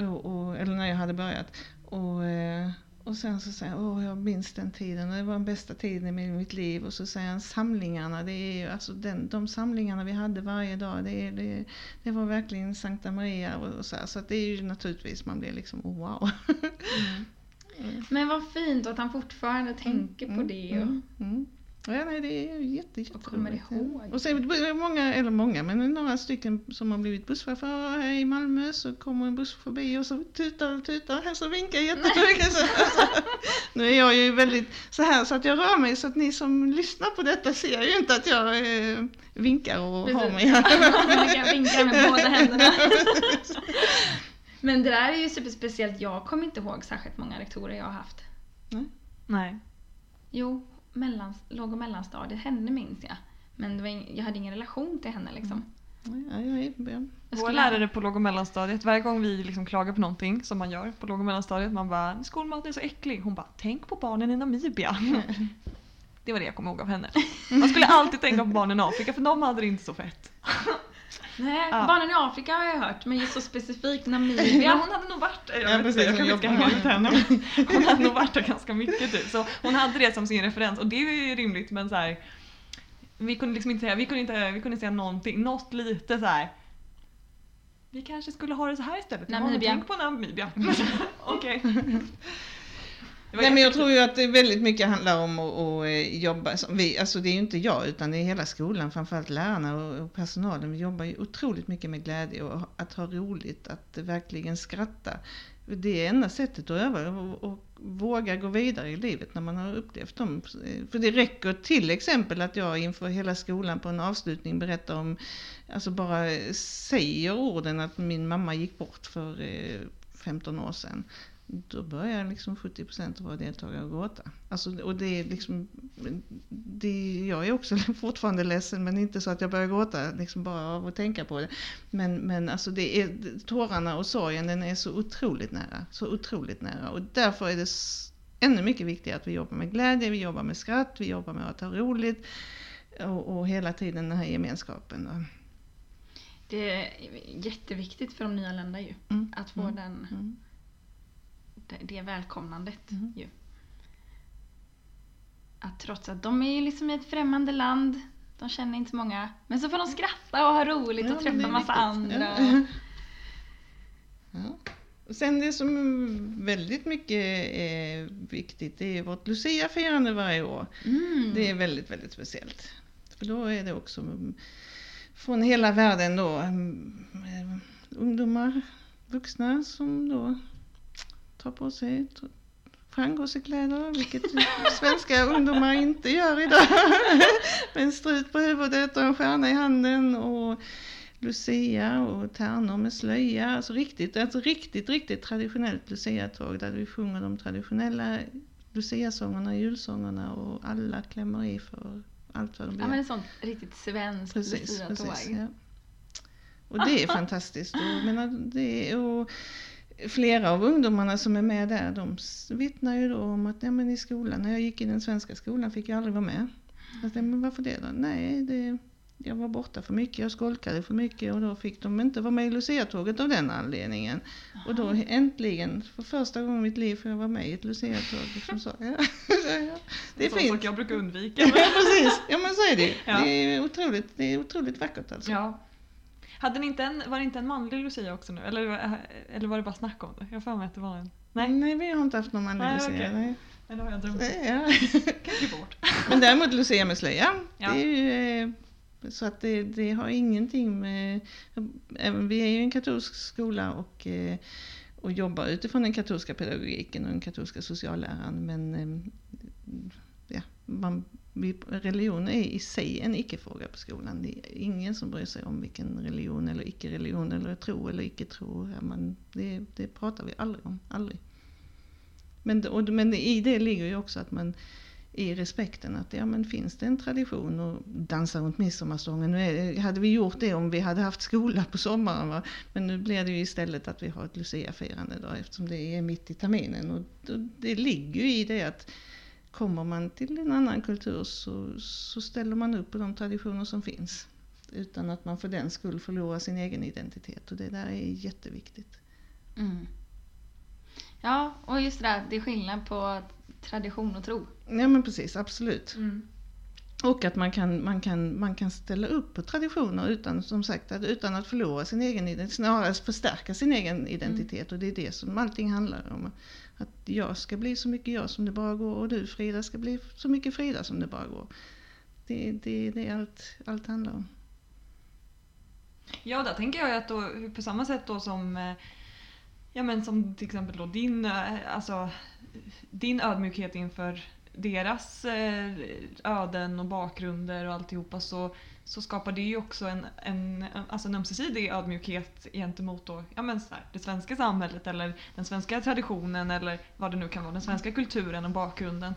Och, och, eller när jag hade börjat. Och, eh, och sen så säger han, åh jag minns den tiden, det var den bästa tiden i mitt liv. Och så säger han samlingarna, det är ju alltså den, de samlingarna vi hade varje dag, det, det, det var verkligen Sankta Maria och, och så här. Så det är ju naturligtvis, man blir liksom, oh, wow. [laughs]
Men vad fint att han fortfarande tänker på det. Och...
Ja, nej, det är ju jätte, jätte
Och kommer ihåg.
Och sen många, eller många, men några stycken som har blivit busschaufförer här i Malmö så kommer en buss förbi och så tutar och tutar här så vinkar jättemycket. Så, alltså, nu är jag ju väldigt så här så att jag rör mig så att ni som lyssnar på detta ser ju inte att jag eh, vinkar och har mig här. [laughs]
Du kan vinka med båda [laughs] händerna. Men det där är ju superspeciellt. Jag kommer inte ihåg särskilt många rektorer jag har haft.
Nej.
Jo, mellan, låg och mellanstadiet. Henne minns jag. Men det var ing, jag hade ingen relation till henne liksom.
Jag.
Jag
Vår lärare på låg och mellanstadiet, varje gång vi liksom klagar på någonting som man gör på låg och mellanstadiet, man bara skolmaten är så äcklig. Hon bara tänk på barnen i Namibia. [laughs] Det var det jag kom ihåg av henne. Man skulle alltid tänka på barnen i Afrika för de hade det inte så fett.
Nej,
Ja.
barnen i Afrika har jag hört. Men just så specifikt
Ja, [laughs]
Namibia.
hon hade nog varit där. Jag,
Ja, precis,
inte, jag kan inte ut henne. [laughs] Hon hade nog varit där ganska mycket typ. Så hon hade det som sin referens och det är ju rimligt men så här, vi kunde liksom inte säga, vi kunde inte, vi kunde säga någonting, något lite så här. Vi kanske skulle ha det så här istället. Ja,
Namibia.
Tänk på Namibia. [laughs] Okej.
Nej, men jag tror ju att det väldigt mycket handlar om att, att eh, jobba, som vi, alltså det är ju inte jag utan det är hela skolan, framförallt lärarna och, och personalen. Vi jobbar ju otroligt mycket med glädje och att ha roligt, att verkligen skratta. Det är enda sättet att öva och, och våga gå vidare i livet när man har upplevt dem. För det räcker till exempel att jag inför hela skolan på en avslutning berättar om, alltså bara säger orden att min mamma gick bort för eh, 15 år sedan. Då börjar liksom 70% av våra deltagare gråta. Alltså, och det är liksom, det, jag är också [laughs] fortfarande ledsen men inte så att jag börjar gråta liksom bara av att tänka på det. Men, men alltså det är, tårarna och sorgen den är så otroligt nära. Så otroligt nära. Och därför är det ännu mycket viktigare att vi jobbar med glädje, vi jobbar med skratt, vi jobbar med att ha roligt. Och, och hela tiden den här gemenskapen. då.
Det är jätteviktigt för de nyanlända ju.
Mm.
Att få
Mm.
den,
Mm.
Det, det välkomnandet
Mm.
ju. Att trots att de är liksom i ett främmande land, de känner inte så många, men så får de skratta och ha roligt
Ja,
och träffa
är
massa andra.
Ja. Ja. Och sen det som väldigt mycket är viktigt, det är vårt Lucia-firande varje år.
Mm.
Det är väldigt, väldigt speciellt. För då är det också från hela världen då mm, eh, ungdomar, vuxna som då tar på sig frangåsekläder, vilket [laughs] svenska ungdomar inte gör idag. [laughs] Med en strut på huvudet och en stjärna i handen och Lucia och tärnor med slöja. Alltså riktigt, alltså riktigt, riktigt traditionellt Lucia-tåg där vi sjunger de traditionella Lucia-sångerna, julsångerna och alla klämmer i för allt vad de
Ja
begär.
men ett sånt riktigt svenskt Lucia-tåg.
Ja. Och det är fantastiskt. Och, menar, det är, och flera av ungdomarna som är med där, de vittnar ju då om att ja, men i skolan, när jag gick i den svenska skolan fick jag aldrig vara med. Jag tänkte, men varför det då? Nej, det, jag var borta för mycket, jag skolkade för mycket och då fick de inte vara med i Lucia-tåget av den anledningen. Och då äntligen, för första gången i mitt liv, får jag vara med i ett Lucia-tåg. Liksom [laughs] så. Ja. Det är
sån
fint.
jag brukar undvika.
Ja, precis. Ja, men så är det.
Ja.
Det är otroligt, det är otroligt vackert alltså.
Ja. Hade ni inte en, var det inte en manlig Lucia också nu? Eller, eller var det bara snack om det? Jag har att det var en. Nej,
Nej, vi har inte haft någon manlig
Nej,
Lucia.
okej.
Nej.
eller har jag drömt?
Ja. [laughs]
Bort.
Men däremot Lucia med slöja,
Ja.
det är ju, eh, så att det, det har ingenting med... Även, vi är ju en katolsk skola och, eh, och jobbar utifrån den katolska pedagogiken och den katolska socialläran men eh, ja, man, religion är i sig en icke-fråga på skolan. Det är ingen som bryr sig om vilken religion eller icke-religion eller tro eller icke-tro. Det, det pratar vi aldrig om, aldrig. Men, och, men i det ligger ju också att man i respekten att ja men finns det en tradition att dansa runt midsommarstången. Nu är, hade vi gjort det om vi hade haft skola på sommaren va? Men nu blir det ju istället att vi har ett luciafirande då eftersom det är mitt i terminen. Och det ligger ju i det att kommer man till en annan kultur så, så ställer man upp på de traditioner som finns. Utan att man för den skull förlorar sin egen identitet och det där är jätteviktigt.
Mm. Ja, och just det där, det är skillnad på tradition och tro.
Ja men precis, absolut.
Mm.
Och att man kan, man, kan, man kan ställa upp på traditioner utan, som sagt, att, utan att förlora sin egen identitet, snarare förstärka sin egen identitet. Och det är det som allting handlar om. Att jag ska bli så mycket jag som det bara går och du Frida ska bli så mycket Frida som det bara går. Det, det, det är allt, allt handlar om.
Ja, där tänker jag att då, på samma sätt då som eh, Ja men som till exempel då din, eh, alltså, din ödmjukhet inför deras eh, öden och bakgrunder och alltihopa så, så skapar det ju också en, en, alltså en ömsesidig ödmjukhet gentemot då, ja men så här, det svenska samhället eller den svenska traditionen eller vad det nu kan vara, den svenska kulturen och bakgrunden.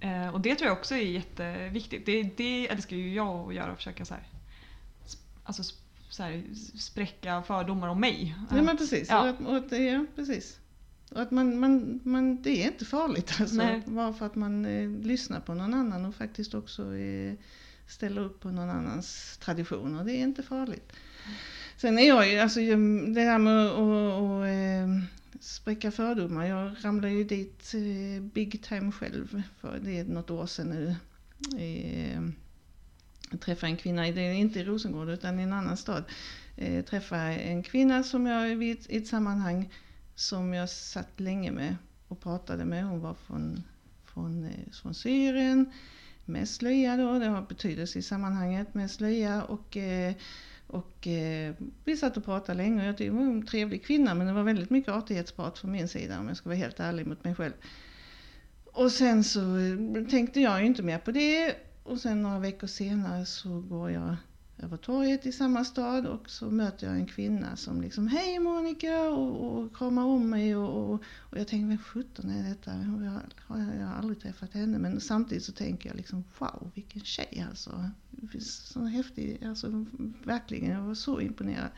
Eh, och det tror jag också är jätteviktigt. Det, det älskar ju jag att göra, försöka så här, alltså så här, spräcka fördomar om mig.
Ja men precis,
Ja.
Och och ja, precis. Och att man, man, man, det är inte farligt alltså.
Nej.
Bara för att man eh, lyssnar på någon annan och faktiskt också eh, ställer upp på någon annans traditioner. Det är inte farligt. Sen är jag ju, alltså det här med att eh, spräcka fördomar. Jag ramlade ju dit eh, big time själv för det är något år sedan nu. Eh, Jag träffade en kvinna, det är inte i Rosengård utan i en annan stad. Eh, träffade en kvinna som jag ett- i ett sammanhang som jag satt länge med och pratade med. Hon var från, från, eh, från Syrien med slöja då, det har betydelse i sammanhanget med slöja och eh, och eh, vi satt och pratade länge och jag tyckte hon var en trevlig kvinna men det var väldigt mycket artighetsprat från min sida om jag ska vara helt ärlig mot mig själv. Och sen så tänkte jag ju inte mer på det och sen några veckor senare så går jag över torget i samma stad och så möter jag en kvinna som liksom Hej Monica och, och kramar om mig och, och, och jag tänker vem sjutton är detta? Jag, har, jag har aldrig träffat henne men samtidigt så tänker jag liksom wow vilken tjej alltså. Så häftig, alltså verkligen jag var så imponerad.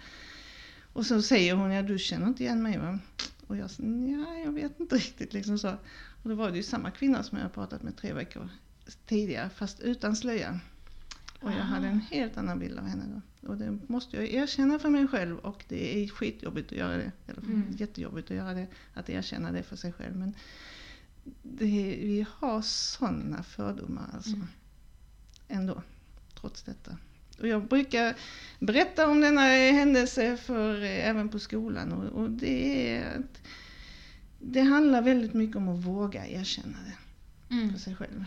Och så säger hon ja du känner inte igen mig va? Och jag sa ja jag vet inte riktigt liksom så. Och då var det ju samma kvinna som jag pratat med tre veckor tidigare fast utan slöja. Och jag hade en helt annan bild av henne då. Och det måste jag erkänna för mig själv och det är skitjobbigt att göra det. Eller
Mm.
jättejobbigt att göra det, att erkänna det för sig själv. Men det, vi har sådana fördomar alltså.
Mm.
Ändå, trots detta. Och jag brukar berätta om denna händelse för, eh, även på skolan och, och det är att det handlar väldigt mycket om att våga erkänna det
Mm.
för sig själv,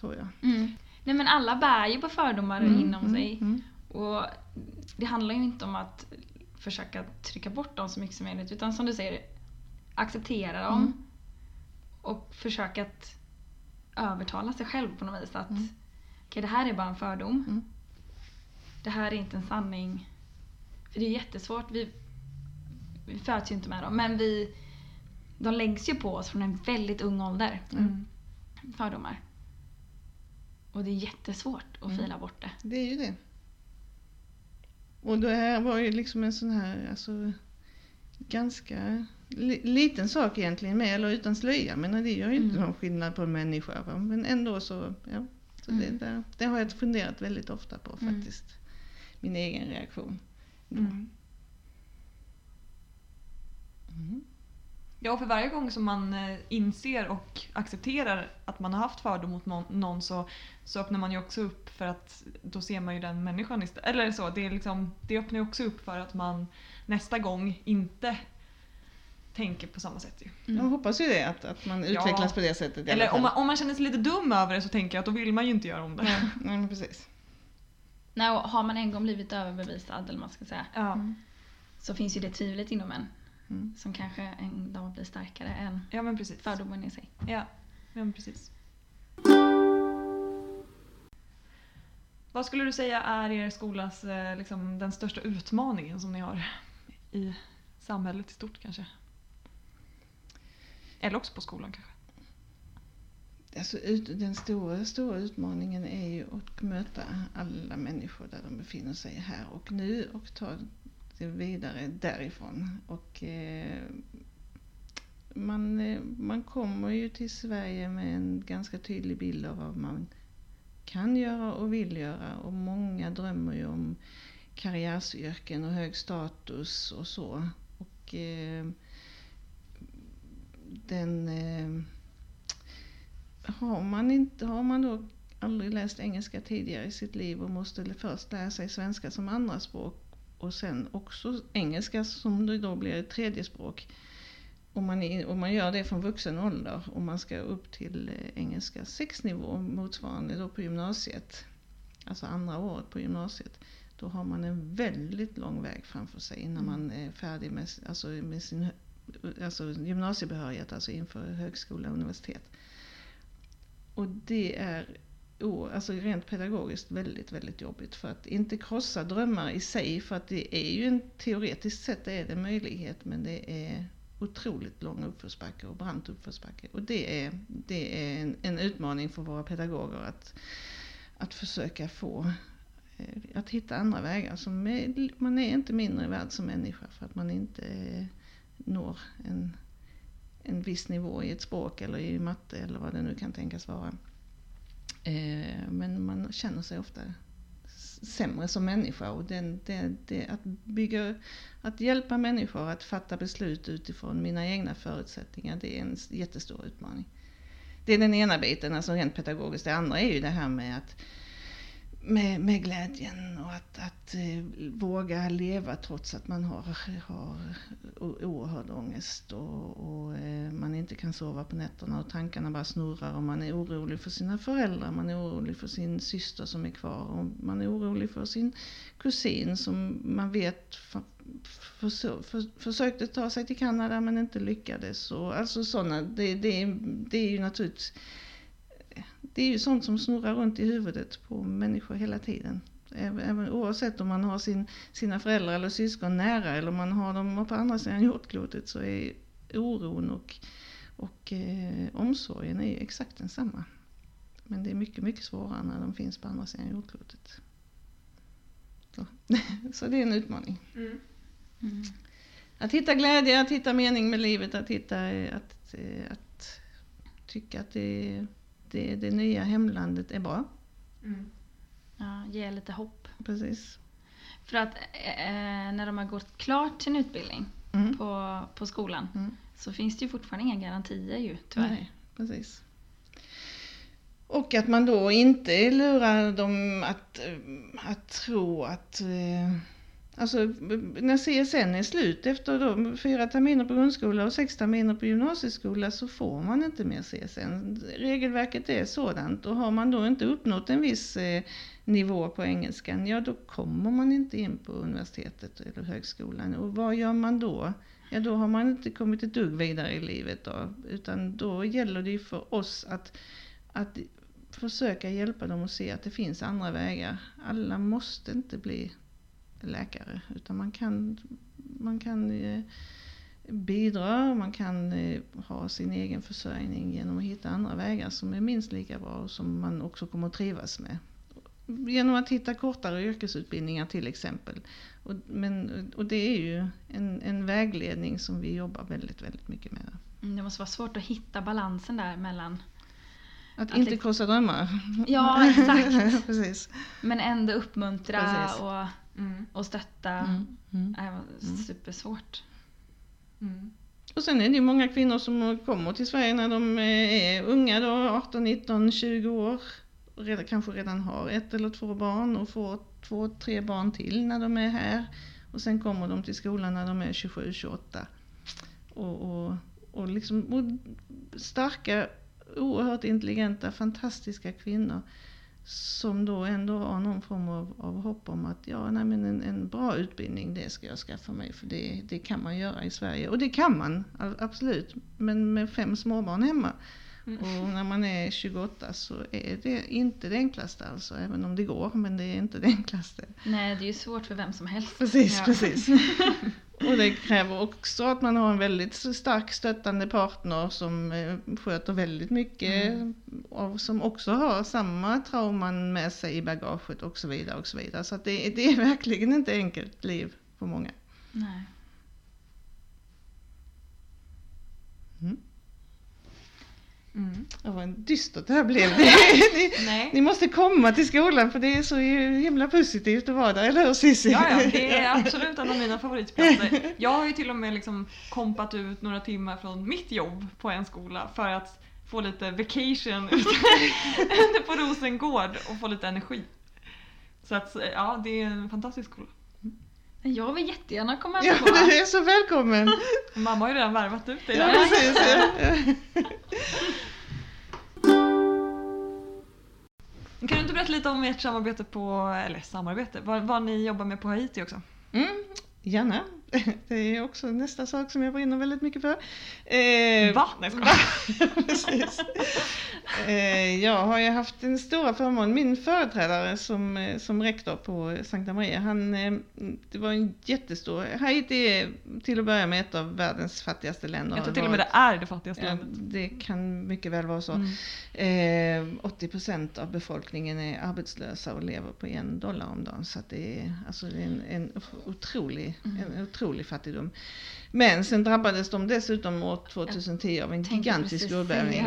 tror jag.
Mm. Nej men alla bär ju på fördomar
Mm,
inom
mm,
sig.
mm.
Och det handlar ju inte om att försöka trycka bort dem så mycket som möjligt utan som du säger, acceptera dem.
Mm.
Och försöka att övertala sig själv på något vis att
Mm.
okej det här är bara en fördom.
Mm.
Det här är inte en sanning. För det är jättesvårt, vi, vi föds ju inte med dem men vi, de läggs ju på oss från en väldigt ung ålder.
Mm.
Fördomar. Och det är jättesvårt att
Mm.
fila bort det.
Det är ju det. Och det här var ju liksom en sån här, alltså ganska li, liten sak egentligen med eller utan slöja. Men det gör ju inte
Mm.
någon skillnad på en människa. Va? Men ändå så, ja. Så det,
Mm.
där, det har jag funderat väldigt ofta på faktiskt. Min egen reaktion.
Mm.
Mm.
Ja, för varje gång som man eh, inser och accepterar att man har haft fördom mot någon, så, så öppnar man ju också upp för att då ser man ju den människan istället. Eller så, det, är liksom, det öppnar ju också upp för att man nästa gång inte tänker på samma sätt. Ju.
Jag hoppas ju det, att, att man
Ja.
utvecklas på det sättet
Eller om man, om man känner sig lite dum över det så tänker jag att då vill man ju inte göra om det.
Nej, [laughs] nej, men precis.
Nej, och har man en gång blivit överbevisad, eller vad man ska säga,
Ja,
så finns ju det tvivlet inom en.
Mm.
Som kanske en dag blir starkare än
ja men precis.
fördomen i sig.
Ja, ja men precis. Vad skulle du säga är er skolas, eh, liksom, den största utmaningen som ni har i samhället i stort kanske? Eller också på skolan kanske?
Alltså, ut, den stora, stora utmaningen är ju att möta alla människor där de befinner sig här och nu och ta vidare därifrån. Och, eh, man, eh, man kommer ju till Sverige med en ganska tydlig bild av vad man kan göra och vill göra och många drömmer ju om karriärsyrken och hög status och så. Och eh, den eh, har man, inte, har man då aldrig läst engelska tidigare i sitt liv och måste först lära sig svenska som andraspråk och sen också engelska som det då blir ett tredje språk. Om man, är- om man gör det från vuxen ålder och man ska upp till eh, engelska 6-nivå motsvarande då på gymnasiet, alltså andra året på gymnasiet, då har man en väldigt lång väg framför sig innan
Mm.
man är färdig med, alltså med sin alltså gymnasiebehörighet, alltså inför högskola och universitet. Och det är oh, alltså rent pedagogiskt väldigt, väldigt jobbigt. För att inte krossa drömmar i sig, för att det är ju en teoretiskt sett är det möjlighet, men det är otroligt lång uppförsbacke och brant uppförsbacke. Och det är, det är en, en utmaning för våra pedagoger att, att försöka få eh, att hitta andra vägar. Som man är inte mindre värd som människa för att man inte eh, når en, en viss nivå i ett språk eller i matte eller vad det nu kan tänkas vara. Eh, men man känner sig ofta sämre som människa och den, det, det, att, bygga, att hjälpa människor att fatta beslut utifrån mina egna förutsättningar det är en jättestor utmaning. Det är den ena biten, alltså rent pedagogiskt. Det andra är ju det här med att med, med glädjen och att, att eh, våga leva trots att man har, har oerhörd ångest och, och eh, man inte kan sova på nätterna och tankarna bara snurrar och man är orolig för sina föräldrar, man är orolig för sin syster som är kvar och man är orolig för sin kusin som man vet för, för, för, försökte ta sig till Kanada men inte lyckades. Och, alltså sådana, det, det, är- det är ju naturligtvis det är ju sånt som snurrar runt i huvudet på människor hela tiden. Även, oavsett om man har sin, sina föräldrar eller syskon nära eller om man har dem på andra sidan jordklotet så är oron och, och eh, omsorgen är ju exakt densamma. Men det är mycket, mycket svårare när de finns på andra sidan jordklotet. Så, [laughs] så det är en utmaning.
Mm.
Att hitta glädje, att hitta mening med livet, att hitta, eh, att, eh, att tycka att det, det, det nya hemlandet är bra.
Mm.
Ja, ge lite hopp.
Precis.
För att eh, när de har gått klart sin utbildning
Mm.
på, på skolan
Mm.
så finns det ju fortfarande inga garantier ju tyvärr.
Nej, precis. Och att man då inte lurar dem att, att tro att eh, Alltså när CSN är slut efter då fyra terminer på grundskola och sex terminer på gymnasieskola så får man inte mer CSN. Regelverket är sådant och har man då inte uppnått en viss eh, nivå på engelskan, ja då kommer man inte in på universitetet eller högskolan. Och vad gör man då? Ja då har man inte kommit ett dugg vidare i livet då, utan då gäller det ju för oss att, att försöka hjälpa dem att se att det finns andra vägar. Alla måste inte bli läkare utan man kan, man kan eh, bidra, man kan eh, ha sin egen försörjning genom att hitta andra vägar som är minst lika bra och som man också kommer att trivas med. Genom att hitta kortare yrkesutbildningar till exempel. Och, men, och det är ju en, en vägledning som vi jobbar väldigt, väldigt mycket med.
Mm, Det måste vara svårt att hitta balansen där mellan
Att,
Att
inte krossa drömmar.
Ja, exakt. [laughs]
Precis.
Men ändå uppmuntra
Precis.
och,
Mm.
och stötta.
Mm. Mm.
Det var
Mm.
supersvårt.
Mm.
Och sen är det ju många kvinnor som kommer till Sverige när de är unga då, 18, 19, 20 år. Redan, kanske redan har ett eller två barn och får två, tre barn till när de är här. Och sen kommer de till skolan när de är 27, 28. Och, och, och, liksom, och starka, oerhört intelligenta, fantastiska kvinnor som då ändå har någon form av, av hopp om att ja, nej, men en, en bra utbildning det ska jag skaffa mig för det, det kan man göra i Sverige. Och det kan man, absolut. Men med fem småbarn hemma
Mm.
och när man är 28 så är det inte det enklaste alltså, även om det går, men det är inte det enklaste.
Nej, det är ju svårt för vem som helst.
Precis,
Ja.
precis. [laughs] Och det kräver också att man har en väldigt stark stöttande partner som eh, sköter väldigt mycket och som också har samma trauman med sig i bagaget och så vidare. och så vidare. Så det, det är verkligen inte enkelt liv för många.
Nej.
Mm.
Var en dystert det här blev. ni, [laughs] ni måste komma till skolan för det är så himla positivt att vara där, eller hur Cissi?
Ja, ja, det är absolut en av mina favoritplatser. Jag har ju till och med liksom kompat ut några timmar från mitt jobb på en skola för att få lite vacation [laughs] ute på Rosengård och få lite energi. Så att ja, det är en fantastisk skola.
Jag vill jättegärna komma
Ja,
på.
du är så välkommen!
Mamma har ju redan värvat ut dig
Ja, precis. Ja.
Kan du inte berätta lite om ert samarbete på, eller samarbete, vad, vad ni jobbar med på Haiti också?
Mm, gärna. [laughs] Det är också nästa sak som jag brinner väldigt mycket för. Eh,
Va? [laughs] Nej, jag skojar. [laughs]
Precis. Eh, jag har ju haft en stora förmån. Min företrädare som, eh, som rektor på Sankta Maria, han, eh, det var en jättestor... Haiti är till att börja med ett av världens fattigaste länder.
Jag tror till och med det är det fattigaste
Ja,
landet.
det kan mycket väl vara så.
Mm.
Eh, 80% av befolkningen är arbetslösa och lever på en dollar om dagen. Så det är, alltså det är en, en, otrolig, en otrolig fattigdom. Men sen drabbades de dessutom år 2010 av en
tänkte
gigantisk jordbävning.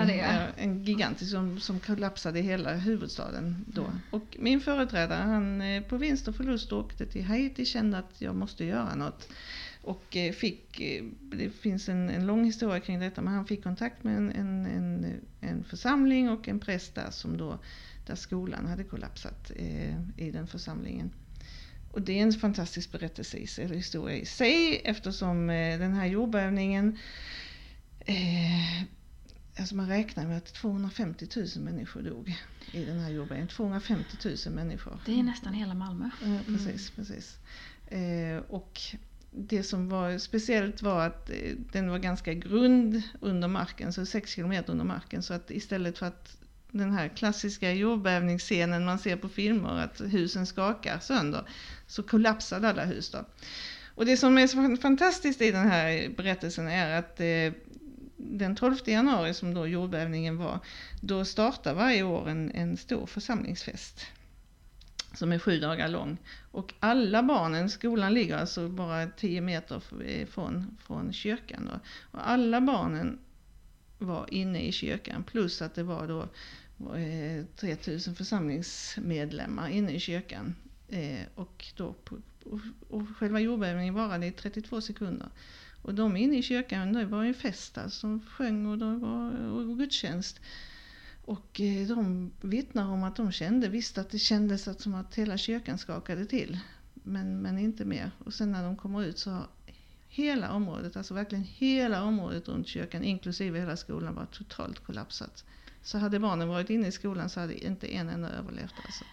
En gigantisk som, som kollapsade hela huvudstaden då.
Mm.
Och min företrädare han eh, på vinst och förlust åkte till Haiti kände att jag måste göra något. Och eh, fick, eh, det finns en, en lång historia kring detta, men han fick kontakt med en, en, en, en församling och en präst där som då, där skolan hade kollapsat eh, i den församlingen. Och det är en fantastisk berättelse i sig, eller historia i sig eftersom eh, den här jordbävningen eh, Alltså man räknar med att 250 000 människor dog i den här jordbävningen. 250 000 människor.
Det är nästan hela Malmö.
Ja, precis, precis. Eh, och det som var speciellt var att eh, den var ganska grund under marken, så 6 kilometer under marken. Så att istället för att den här klassiska jordbävningsscenen man ser på filmer, att husen skakar sönder, så kollapsade alla hus då. Och det som är så fantastiskt i den här berättelsen är att eh, den 12 januari som då jordbävningen var, då startar varje år en, en stor församlingsfest som är sju dagar lång. Och alla barnen, skolan ligger alltså bara 10 meter eh, från, från kyrkan då. Och alla barnen var inne i kyrkan plus att det var då eh, 3000 församlingsmedlemmar inne i kyrkan. Eh, och, då och, och själva jordbävningen varade i 32 sekunder. Och de inne i kyrkan, det var ju en fest alltså, de sjöng och det var och gudstjänst. Och eh, de vittnar om att de kände, visst att det kändes att, som att hela kyrkan skakade till. Men, men inte mer. Och sen när de kommer ut så hela området, alltså verkligen hela området runt kyrkan, inklusive hela skolan, var totalt kollapsat. Så hade barnen varit inne i skolan så hade inte en enda överlevt. Alltså.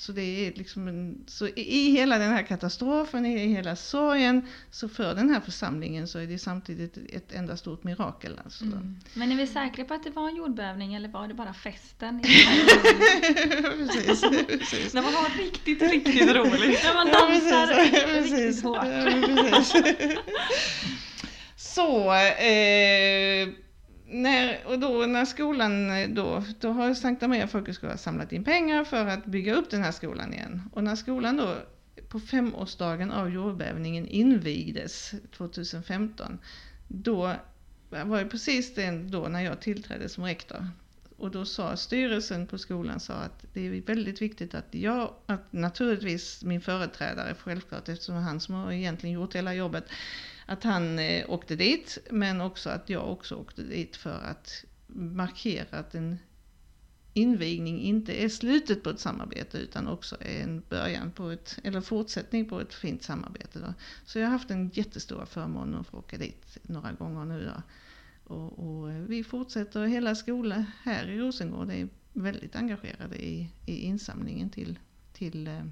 Så det är liksom en, så i hela den här katastrofen, i hela sorgen, så för den här församlingen så är det samtidigt ett enda stort mirakel. Alltså.
Mm. Men är vi säkra på att det var en jordbävning eller var det bara festen? [laughs]
precis, precis.
När man har riktigt, riktigt roligt.
När man
Ja,
dansar
precis,
riktigt hårt.
Ja. Så, eh, när, och då när skolan eh, då, då har Sankta Maria folkhögskola samlat in pengar för att bygga upp den här skolan igen. Och när skolan då på femårsdagen av jordbävningen invigdes 2015, då var det precis den då när jag tillträdde som rektor. Och då sa styrelsen på skolan sa att det är väldigt viktigt att jag, att naturligtvis min företrädare självklart eftersom det är han som har egentligen gjort hela jobbet, att han eh, åkte dit, men också att jag också åkte dit för att markera att en invigning inte är slutet på ett samarbete utan också är en början på ett, eller fortsättning på ett fint samarbete. Då. Så jag har haft en jättestor förmån att få åka dit några gånger nu. Då. Och, och eh, vi fortsätter, hela skolan här i Rosengård är väldigt engagerade i, i insamlingen till, till, eh,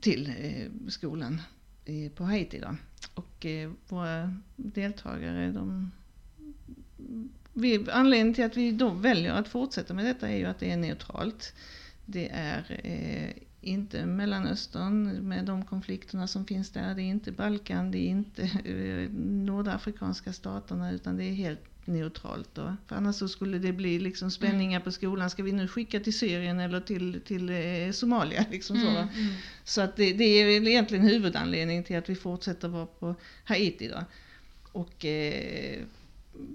till, till skolan på Haiti. Då. Och eh, våra deltagare de vi, anledningen till att vi då väljer att fortsätta med detta är ju att det är neutralt. Det är eh, inte Mellanöstern med de konflikterna som finns där. Det är inte Balkan, det är inte eh, nordafrikanska staterna utan det är helt neutralt. Då. För annars så skulle det bli liksom spänningar på skolan. Ska vi nu skicka till Syrien eller till, till eh, Somalia? [laughs] Liksom så, mm, mm. så att det, det är väl egentligen huvudanledningen till att vi fortsätter vara på Haiti. Då. Och eh,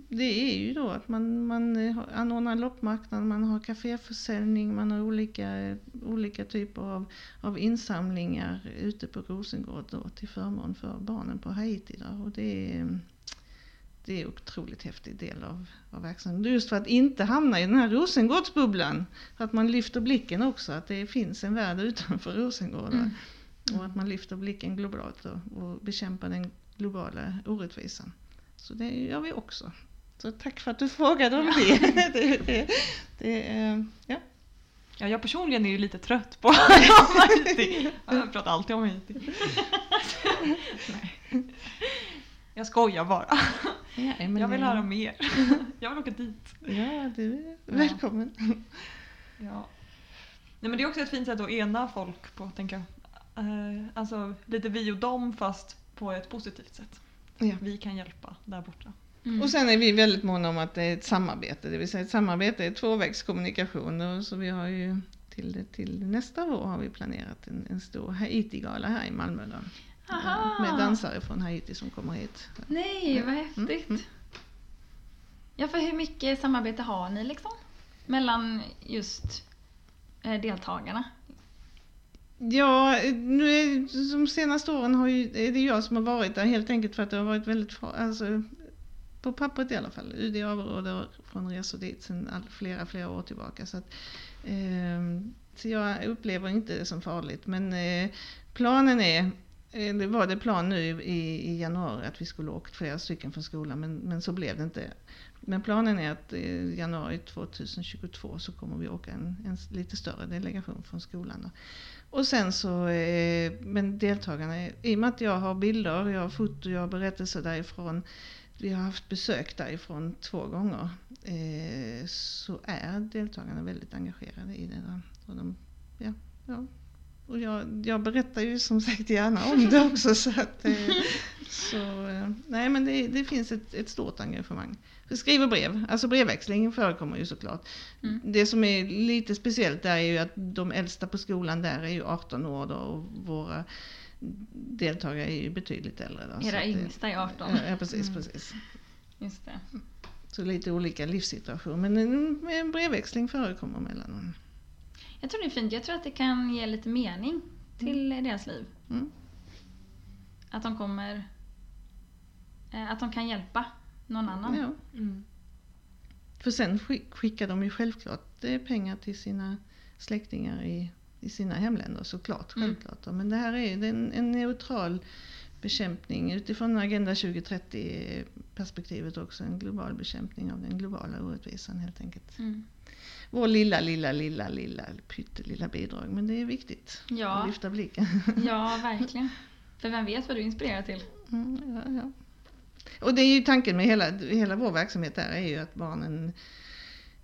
det är ju då att man, man anordnar loppmarknad, man har kaféförsäljning, man har olika, olika typer av, av insamlingar ute på Rosengård då, till förmån för barnen på Haiti. Då. Och det är, det är en otroligt häftig del av, av verksamheten. Just för att inte hamna i den här Rosengårdsbubblan. Att man lyfter blicken också, att det finns en värld utanför Rosengård. Mm. Och att man lyfter blicken globalt och, och bekämpar den globala orättvisan. Så det gör vi också. Så tack för att du frågade om [laughs] det. det, det, det ja.
Ja, jag personligen är ju lite trött på [laughs] Haiti. Jag pratar alltid om Haiti. [laughs] Jag skojar bara. Ja, jag vill höra mer. [laughs] Jag vill åka dit.
Ja, du är välkommen. [laughs]
Ja. Nej, men det är också ett fint sätt att ena folk på, tänker jag. Eh, alltså lite vi och dem fast på ett positivt sätt. Ja. Vi kan hjälpa där borta.
Mm. Och sen är vi väldigt måna om att det är ett samarbete, det vill säga ett samarbete är tvåvägskommunikation. Så vi har ju till, till nästa år har vi planerat en, en stor Haiti-gala här i Malmö. Då. Med dansare från Haiti som kommer hit.
Nej, vad häftigt. Mm. Mm. Ja, för hur mycket samarbete har ni liksom? Mellan just eh, deltagarna?
Ja, nu de senaste åren har ju, är det jag som har varit där helt enkelt för att det har varit väldigt, alltså, på pappret i alla fall. UD avråder från resor dit sedan flera, flera år tillbaka. Så, att, eh, så jag upplever inte det som farligt. Men eh, planen är, eh, Eh, det var det plan nu i, i januari att vi skulle åkt flera stycken från skolan men, men så blev det inte. Men planen är att i januari 2022 så kommer vi åka en, en lite större delegation från skolan. Då. Och sen så, eh, men deltagarna, i och med att jag har bilder, jag har foto, jag har berättelser därifrån. Vi har haft besök därifrån två gånger. Eh, så är deltagarna väldigt engagerade i det. Och, de, ja, ja och jag, jag berättar ju som sagt gärna om det också. så att, eh, så, eh, nej men det, det finns ett, ett stort engagemang. Vi skriver brev, alltså brevväxling förekommer ju såklart. Mm. Det som är lite speciellt där är ju att de äldsta på skolan där är ju 18 år då och våra deltagare är ju betydligt äldre. Då,
Era yngsta är 18?
Ja, precis, mm. precis.
Just det.
Så lite olika livssituationer, men en, en brevväxling förekommer mellan dem.
Jag tror det är fint, jag tror att det kan ge lite mening till mm. deras liv. Mm. Att de kommer, eh, att de kan hjälpa någon annan. Ja. Mm.
För sen skickar de ju självklart eh, pengar till sina släktingar i, i sina hemländer såklart. Mm. Självklart. Mm. Men det här är en, en neutral bekämpning utifrån Agenda 2030 perspektivet också. En global bekämpning av den globala orättvisan helt enkelt. Mm. Vår lilla, lilla, lilla, lilla pyttelilla bidrag. Men det är viktigt ja. att lyfta blicken.
Ja, verkligen. För vem vet vad du inspirerar till?
Mm, ja, ja. Och det är ju tanken med hela, hela vår verksamhet där är ju att barnen,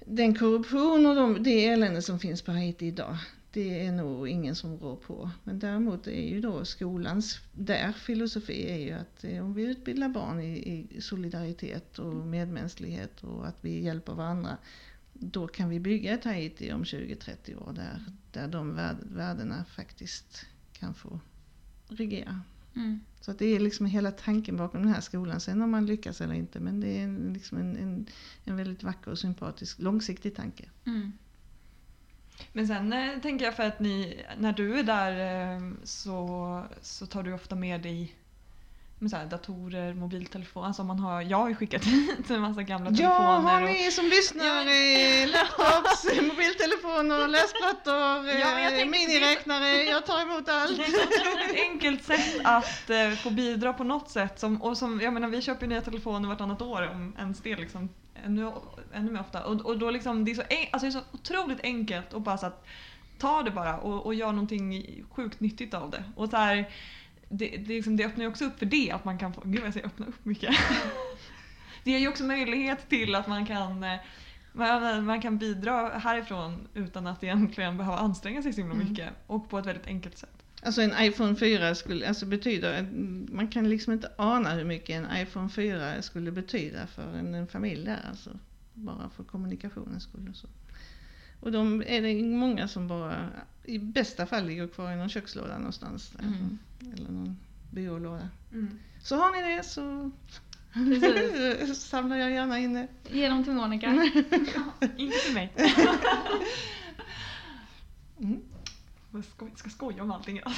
den korruption och de, det elände som finns på Haiti idag, det är nog ingen som rår på. Men däremot är ju då skolans där filosofi är ju att eh, om vi utbildar barn i, i solidaritet och medmänsklighet och att vi hjälper varandra då kan vi bygga ett Haiti om 20-30 år där, där de värdena faktiskt kan få regera. Mm. Så att det är liksom hela tanken bakom den här skolan. Sen om man lyckas eller inte. Men det är liksom en, en, en väldigt vacker och sympatisk långsiktig tanke. Mm.
Men sen eh, tänker jag för att ni, när du är där eh, så, så tar du ofta med dig med så här datorer, mobiltelefon. Alltså man har, jag har ju skickat hit [laughs] en massa gamla
Ja,
telefoner.
har
och,
ni som lyssnar eh, laptops, [laughs] mobiltelefoner, läsplattor,
Ja,
eh, miniräknare, jag tar emot allt.
Det är ett otroligt enkelt sätt att eh, få bidra på något sätt. Som, och som, jag menar, vi köper ju nya telefoner vartannat år om ens det liksom. Ännu, ännu mer ofta. Och, och då liksom, det, är så, alltså det är så otroligt enkelt och bara så att ta det bara och, och gör någonting sjukt nyttigt av det. Och så här, det, det, liksom, det öppnar ju också upp för det, att man kan få, gud vad jag säger öppna upp mycket. [laughs] det ger ju också möjlighet till att man kan eh, man, man kan bidra härifrån utan att egentligen behöva anstränga sig så himla
Mm.
mycket och på ett väldigt enkelt sätt.
Alltså en iPhone 4 skulle, alltså betyder, man kan liksom inte ana hur mycket en iPhone 4 skulle betyda för en, en familj där alltså. Bara för kommunikationens skull och så. Och de är det många som bara, i bästa fall ligger kvar i någon kökslåda någonstans.
Mm.
Eller någon byrålåda.
Mm.
Så har ni det så [laughs] samlar jag gärna in det.
Ge dem till Monica.
Inte till mig. [laughs]
Mm.
Jag ska, ska skoja om allting idag.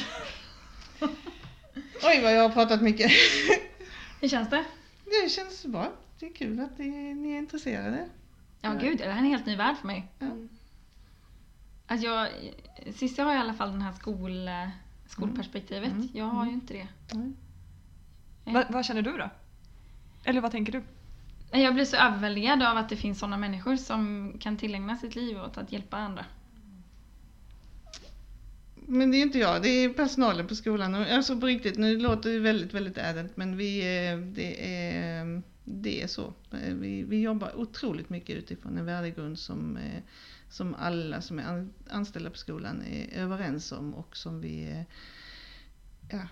[laughs]
Oj vad jag har pratat mycket.
Hur känns det?
Det känns bra. Det är kul att ni är intresserade.
Ja
Ja.
gud, det här är en helt ny värld för mig.
Ja.
Alltså jag, Cissi har i alla fall den här skol, skolperspektivet.
Mm.
Jag har ju
Mm.
inte det.
Nej.
Va, vad känner du då? Eller vad tänker du?
Jag blir så överväldigad av att det finns sådana människor som kan tillägna sitt liv åt att hjälpa andra.
Men det är inte jag, det är personalen på skolan. Och Alltså på riktigt, nu låter det väldigt, väldigt ädelt men vi, eh, det, är, det är så. Eh, Vi, vi jobbar otroligt mycket utifrån en värdegrund som, eh, som alla som är an- anställda på skolan är överens om och som vi... Ja,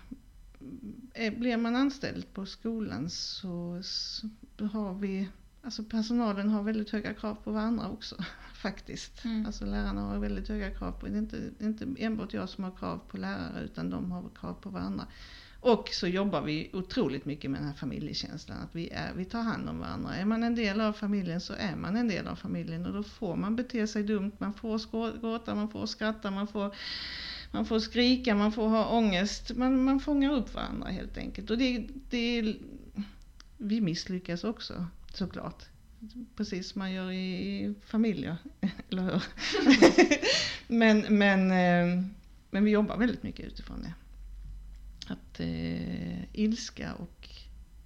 blir man anställd på skolan så, så har vi... Alltså personalen har väldigt höga krav på varandra också [laughs] faktiskt.
Mm.
Alltså lärarna har väldigt höga krav på, det är inte, inte enbart jag som har krav på lärare utan de har krav på varandra. Och så jobbar vi otroligt mycket med den här familjekänslan, att vi, är, vi tar hand om varandra. Är man en del av familjen så är man en del av familjen och då får man bete sig dumt, man får gråta, man får skratta, man får, man får skrika, man får ha ångest. Man, man fångar upp varandra helt enkelt. Och det, det, vi misslyckas också såklart. Precis som man gör i, i familjer, [laughs] eller hur? [laughs] men, men, eh, men vi jobbar väldigt mycket utifrån det. Att eh, ilska och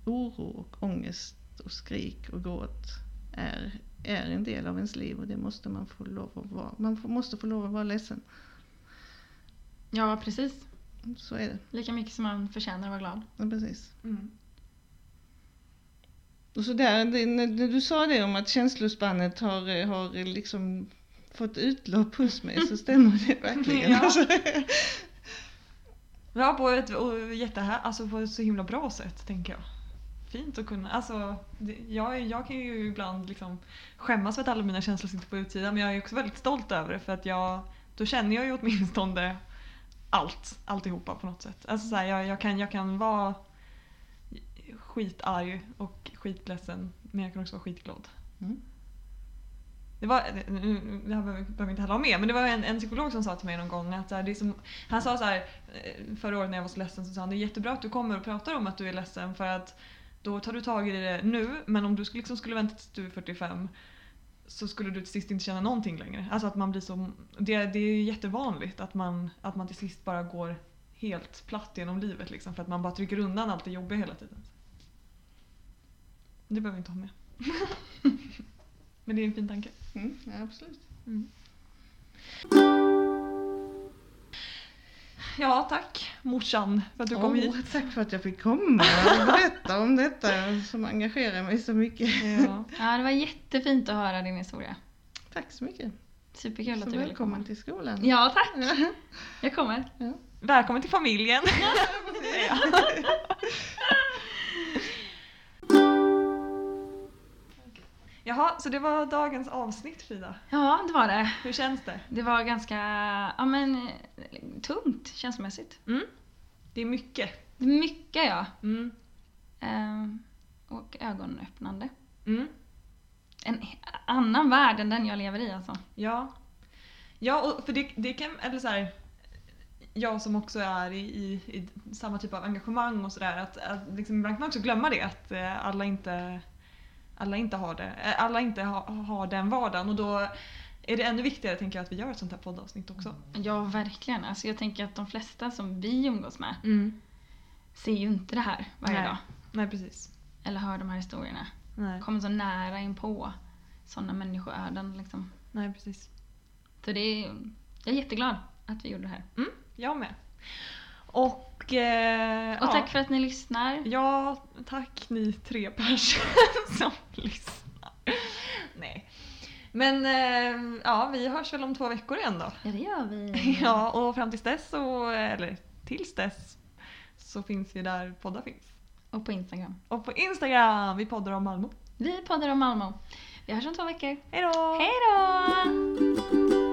oro och ångest och skrik och gråt är, är en del av ens liv och det måste man få lov att vara. Man får, måste få lov att vara ledsen.
Ja, precis.
Så är det.
Lika mycket som man förtjänar att vara glad.
Ja, precis.
Mm.
Och så där, det, när, du sa det om att känslospannet har, har liksom fått utlopp hos mig så stämmer det [laughs] verkligen.
Ja.
Alltså.
Ja, på ett jättehär, alltså på ett så himla bra sätt tänker jag. Fint att kunna, alltså det, jag, jag kan ju ibland liksom skämmas för att alla mina känslor sitter på utsidan men jag är också väldigt stolt över det för att jag, då känner jag ju åtminstone allt, alltihopa på något sätt. Alltså så här, jag, jag, kan, jag kan vara skitarg och skitledsen men jag kan också vara skitglad.
Mm.
Det, var, det här behöver vi inte heller ha med, men det var en, en psykolog som sa till mig någon gång att här, det är som, han sa så här, eh, förra året när jag var så ledsen så sa han det är jättebra att du kommer och pratar om att du är ledsen för att då tar du tag i det nu men om du skulle- liksom skulle vänta tills du är 45 så skulle du till sist inte känna någonting längre. Alltså att man blir så, det, det är jättevanligt att man, att man till sist bara går helt platt genom livet liksom för att man bara trycker undan allt det jobbiga hela tiden. Det behöver vi inte ha med. [laughs] men det är en fin tanke.
Mm, ja, absolut.
Ja, tack morsan för att du kom hit.
Tack för att jag fick komma och berätta om detta som engagerar mig så mycket.
Ja.
Ja, det var jättefint att höra din historia.
Tack så mycket.
Superkul att
Så
du ville
välkommen
komma.
till skolan.
Ja, tack. Jag kommer.
Välkommen till familjen. Ja. Jaha, så det var dagens avsnitt Frida.
Ja, det var det.
Hur känns det?
Det var ganska, ja men, tungt känslomässigt.
Mm? Det är mycket.
Det är Mycket ja.
Mm.
Ehm, och ögonöppnande.
Mm.
En annan värld än den jag lever i alltså.
Ja. Ja, och för det, det kan, eller så här, jag som också är i, i, i samma typ av engagemang och sådär, att, att liksom, ibland kan man också glömma det att eh, alla inte, alla inte har det, eh, alla inte ha, har den vardagen och då är det ännu viktigare tänker jag att vi gör ett sånt här poddavsnitt också.
Ja, verkligen. Alltså jag tänker att de flesta som vi umgås med
Mm.
ser ju inte det här varje
Nej.
dag.
Nej precis.
Eller hör de här historierna.
Nej.
Kommer så nära in på sådana människoöden liksom.
Nej precis.
Så det är, jag är jätteglad att vi gjorde det här.
Mm, jag med. Och, eh,
Och
ja.
tack för att ni lyssnar.
Ja, tack ni tre personer [laughs] som lyssnar. Nej. Men eh, ja, vi hörs väl om två veckor igen då.
Ja, det gör vi. [laughs]
Ja, och fram tills dess, så, eller tills dess, så finns vi där poddar finns.
Och på Instagram.
Och på Instagram, vi poddar om Malmö.
Vi poddar om Malmö. Vi hörs om två veckor.
Hej då!
Hej då!